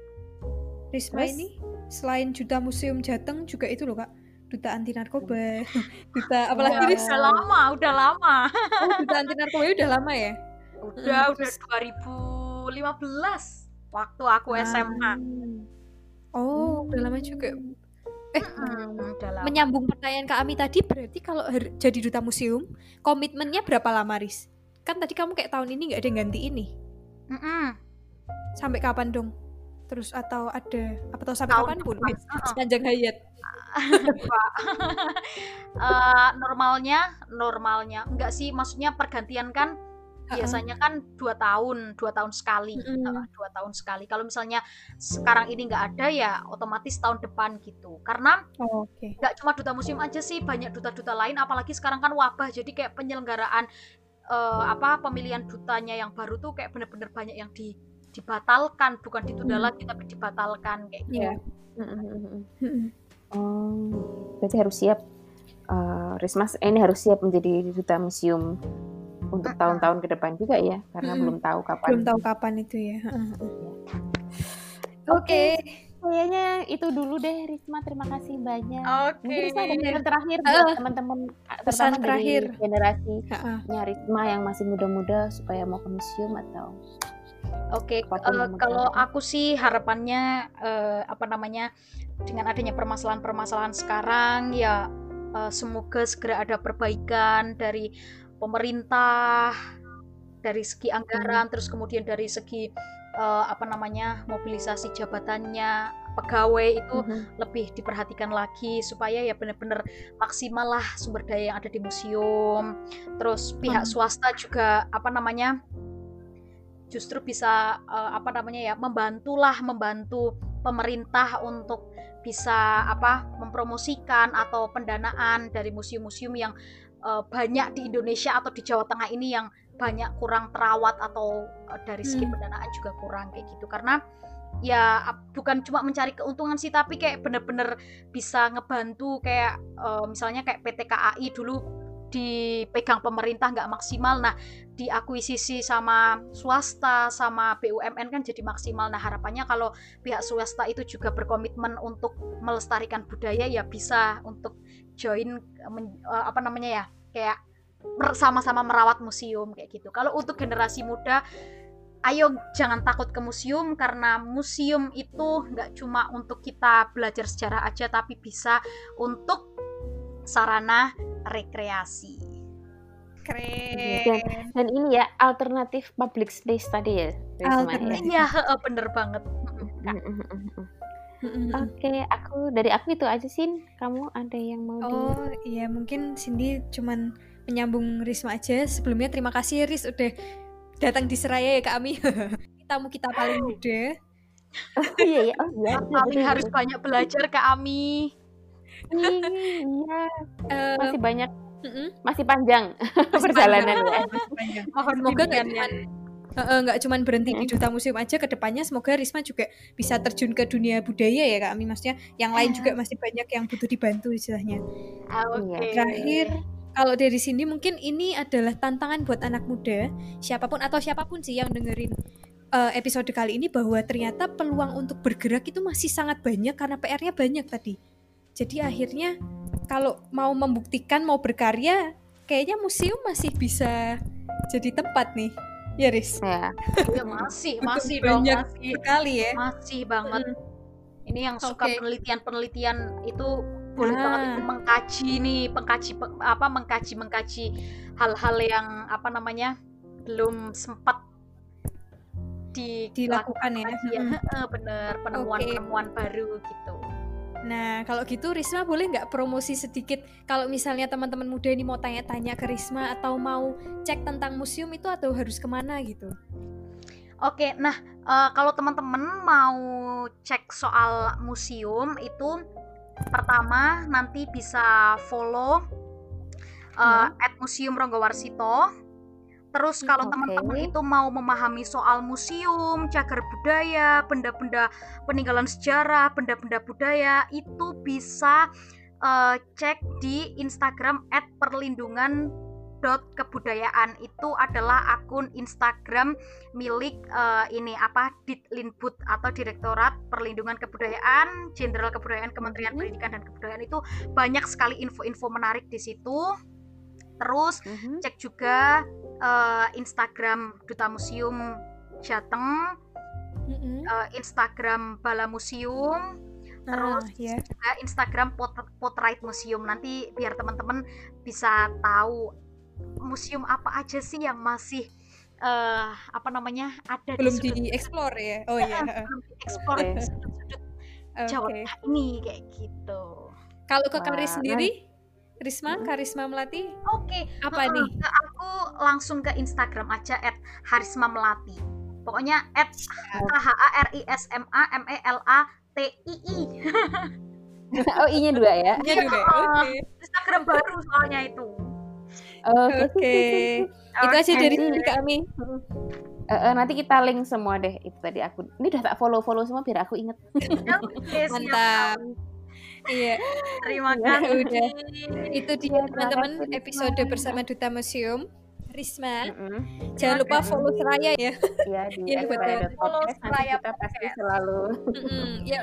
Risma Terus? ini selain duta museum Jateng juga itu loh kak, duta anti narkoba, duta apalagi Udah, Ris? udah lama, udah lama. Oh, duta anti narkoba udah lama ya? Udah, Hmm, udah terus- 2015 waktu aku SMA. Oh, udah lama juga. Eh, Hmm, menyambung pertanyaan Kak Ami tadi, berarti kalau jadi duta museum, komitmennya berapa lama, Riz? Kan tadi kamu kayak tahun ini nggak ada yang ganti ini. Mm-mm. Sampai kapan dong? Terus atau ada apa tahu sampai kapan pun? Wih, Uh-uh. Sepanjang hayat. Eh, normalnya, normalnya enggak sih, maksudnya pergantian kan biasanya kan dua tahun, dua tahun sekali, Mm-mm. Eh, dua tahun sekali. Kalau misalnya sekarang ini nggak ada ya otomatis tahun depan gitu. Karena Oh, Oke. nggak cuma duta museum aja sih banyak duta-duta lain apalagi sekarang kan wabah jadi kayak penyelenggaraan eh, apa pemilihan dutanya yang baru tuh kayak bener-bener banyak yang di dibatalkan bukan ditunda Hmm. lagi tapi dibatalkan kayak gitu Iya. Mm-mm. Mm-mm. Oh, berarti harus siap. eh Rismas eh, ini harus siap menjadi duta museum untuk Mm-mm. tahun-tahun ke depan juga ya, karena Mm-mm. belum tahu kapan. Belum tahu kapan itu ya. Oke, Oke. kayaknya itu dulu deh Risma. Terima kasih banyak. Oke. Mungkin Risma ada pesan terakhir Ah, buat teman-teman pesan terutama dari terakhir. generasinya Risma yang masih muda-muda supaya mau ke museum atau Oke, Apa pun eh, yang mau kalau aku sih harapannya eh, apa namanya dengan adanya permasalahan-permasalahan sekarang ya eh, semoga segera ada perbaikan dari pemerintah dari segi anggaran terus kemudian dari segi eh, apa namanya mobilisasi jabatannya pegawai itu Mhm. lebih diperhatikan lagi supaya ya benar-benar maksimal lah sumber daya yang ada di museum. Terus pihak Hmm. swasta juga apa namanya justru bisa eh, apa namanya ya membantulah membantu pemerintah untuk bisa apa mempromosikan atau pendanaan dari museum-museum yang eh, banyak di Indonesia atau di Jawa Tengah ini yang banyak kurang terawat atau eh, dari segi Hmm. pendanaan juga kurang kayak gitu karena ya bukan cuma mencari keuntungan sih tapi kayak bener-bener bisa ngebantu kayak eh, misalnya kayak PT KAI dulu dipegang pemerintah nggak maksimal. Nah diakuisisi sama swasta sama BUMN kan jadi maksimal. Nah harapannya kalau pihak swasta itu juga berkomitmen untuk melestarikan budaya ya bisa untuk join uh, apa namanya ya kayak sama-sama merawat museum kayak gitu. Kalau untuk generasi muda ayo jangan takut ke museum karena museum itu nggak cuma untuk kita belajar sejarah aja tapi bisa untuk sarana rekreasi. Keren. Dan, dan ini ya alternatif public space tadi ya. Alternatif. Iya, bener banget. Oke, okay, aku dari aku itu aja sih. Kamu ada yang mau Oh, di... iya mungkin Cindy cuman menyambung Risma aja. Sebelumnya terima kasih Ris udah datang di Seraya ya kami tamu kita paling muda oh iya ya oh iya kami harus banyak belajar Kak Ami iya. Uh, masih banyak. Uh, masih panjang masih perjalanan ya mohon semoga nggak cuma nggak uh, cuman berhenti di duta museum aja ke depannya semoga Risma juga bisa terjun ke dunia budaya ya kak Ami maksudnya yang lain juga masih banyak yang butuh dibantu istilahnya. Ah, okay. terakhir kalau dari sini mungkin ini adalah tantangan buat anak muda, siapa pun atau siapa pun sih yang dengerin uh, episode kali ini bahwa ternyata peluang untuk bergerak itu masih sangat banyak karena PR-nya banyak tadi. Jadi akhirnya kalau mau membuktikan mau berkarya, kayaknya museum masih bisa jadi tempat nih. Ya, Riz. Ya, ya masih, masih dong, banyak masih sekali ya. Masih banget. Hmm. Ini yang suka penelitian-penelitian itu boleh nah. banget itu mengkaji nih pengkaji apa mengkaji mengkaji hal-hal yang apa namanya belum sempat di dilakukan ya, ya hmm. bener penemuan-penemuan okay. baru gitu Nah, kalau gitu Risma boleh nggak promosi sedikit kalau misalnya teman-teman muda ini mau tanya-tanya ke Risma atau mau cek tentang museum itu atau harus ke mana gitu? Oke, nah uh, kalau teman-teman mau cek soal museum itu pertama nanti bisa follow uh, hmm. at Museum Ronggowarsito. Terus kalau okay. teman-teman itu mau memahami soal museum, cagar budaya, benda-benda peninggalan sejarah, benda-benda budaya, itu bisa uh, cek di Instagram @perlindungan dot kebudayaan itu adalah akun Instagram milik uh, ini apa Ditlinbud atau Direktorat Perlindungan Kebudayaan Jenderal Kebudayaan Kementerian mm -hmm. Pendidikan dan Kebudayaan itu banyak sekali info-info menarik di situ. Terus mm -hmm. cek juga uh, Instagram Duta Museum Jateng, mm -hmm. uh, Instagram Bala Museum, terus uh, yeah. juga Instagram Pot Potrait Museum nanti biar teman-teman bisa tahu museum apa aja sih yang masih uh, apa namanya ada belum di, explore ya oh iya belum di explore okay. sudut-sudut okay. Jawa ini kayak gitu kalau ke Karis sendiri Risma, hmm. Karisma Melati. Oke. Okay. Apa uh, nih? Aku langsung ke Instagram aja at Harisma Melati. Pokoknya at H A R I S M A M E L A T I I. oh, i-nya dua ya? Iya, dua. Oke. Okay. Instagram baru soalnya itu. Oke. Okay. Itu aja dari kami. Uh, uh, nanti kita link semua deh itu tadi aku. Ini udah tak follow follow semua biar aku inget. Mantap. Iya. Terima ya, kasih. udah. Itu dia teman-teman episode bersama Duta Museum. Risma. Mm -hmm. Jangan lupa follow Seraya ya. Iya di ya, follow Seraya kita pasti selalu. Mm -hmm. Ya,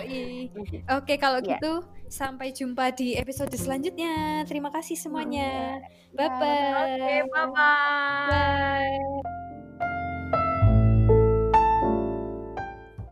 Oke kalau yeah. gitu sampai jumpa di episode selanjutnya. Terima kasih semuanya. Bye bye. Oke, okay, bye bye. Bye.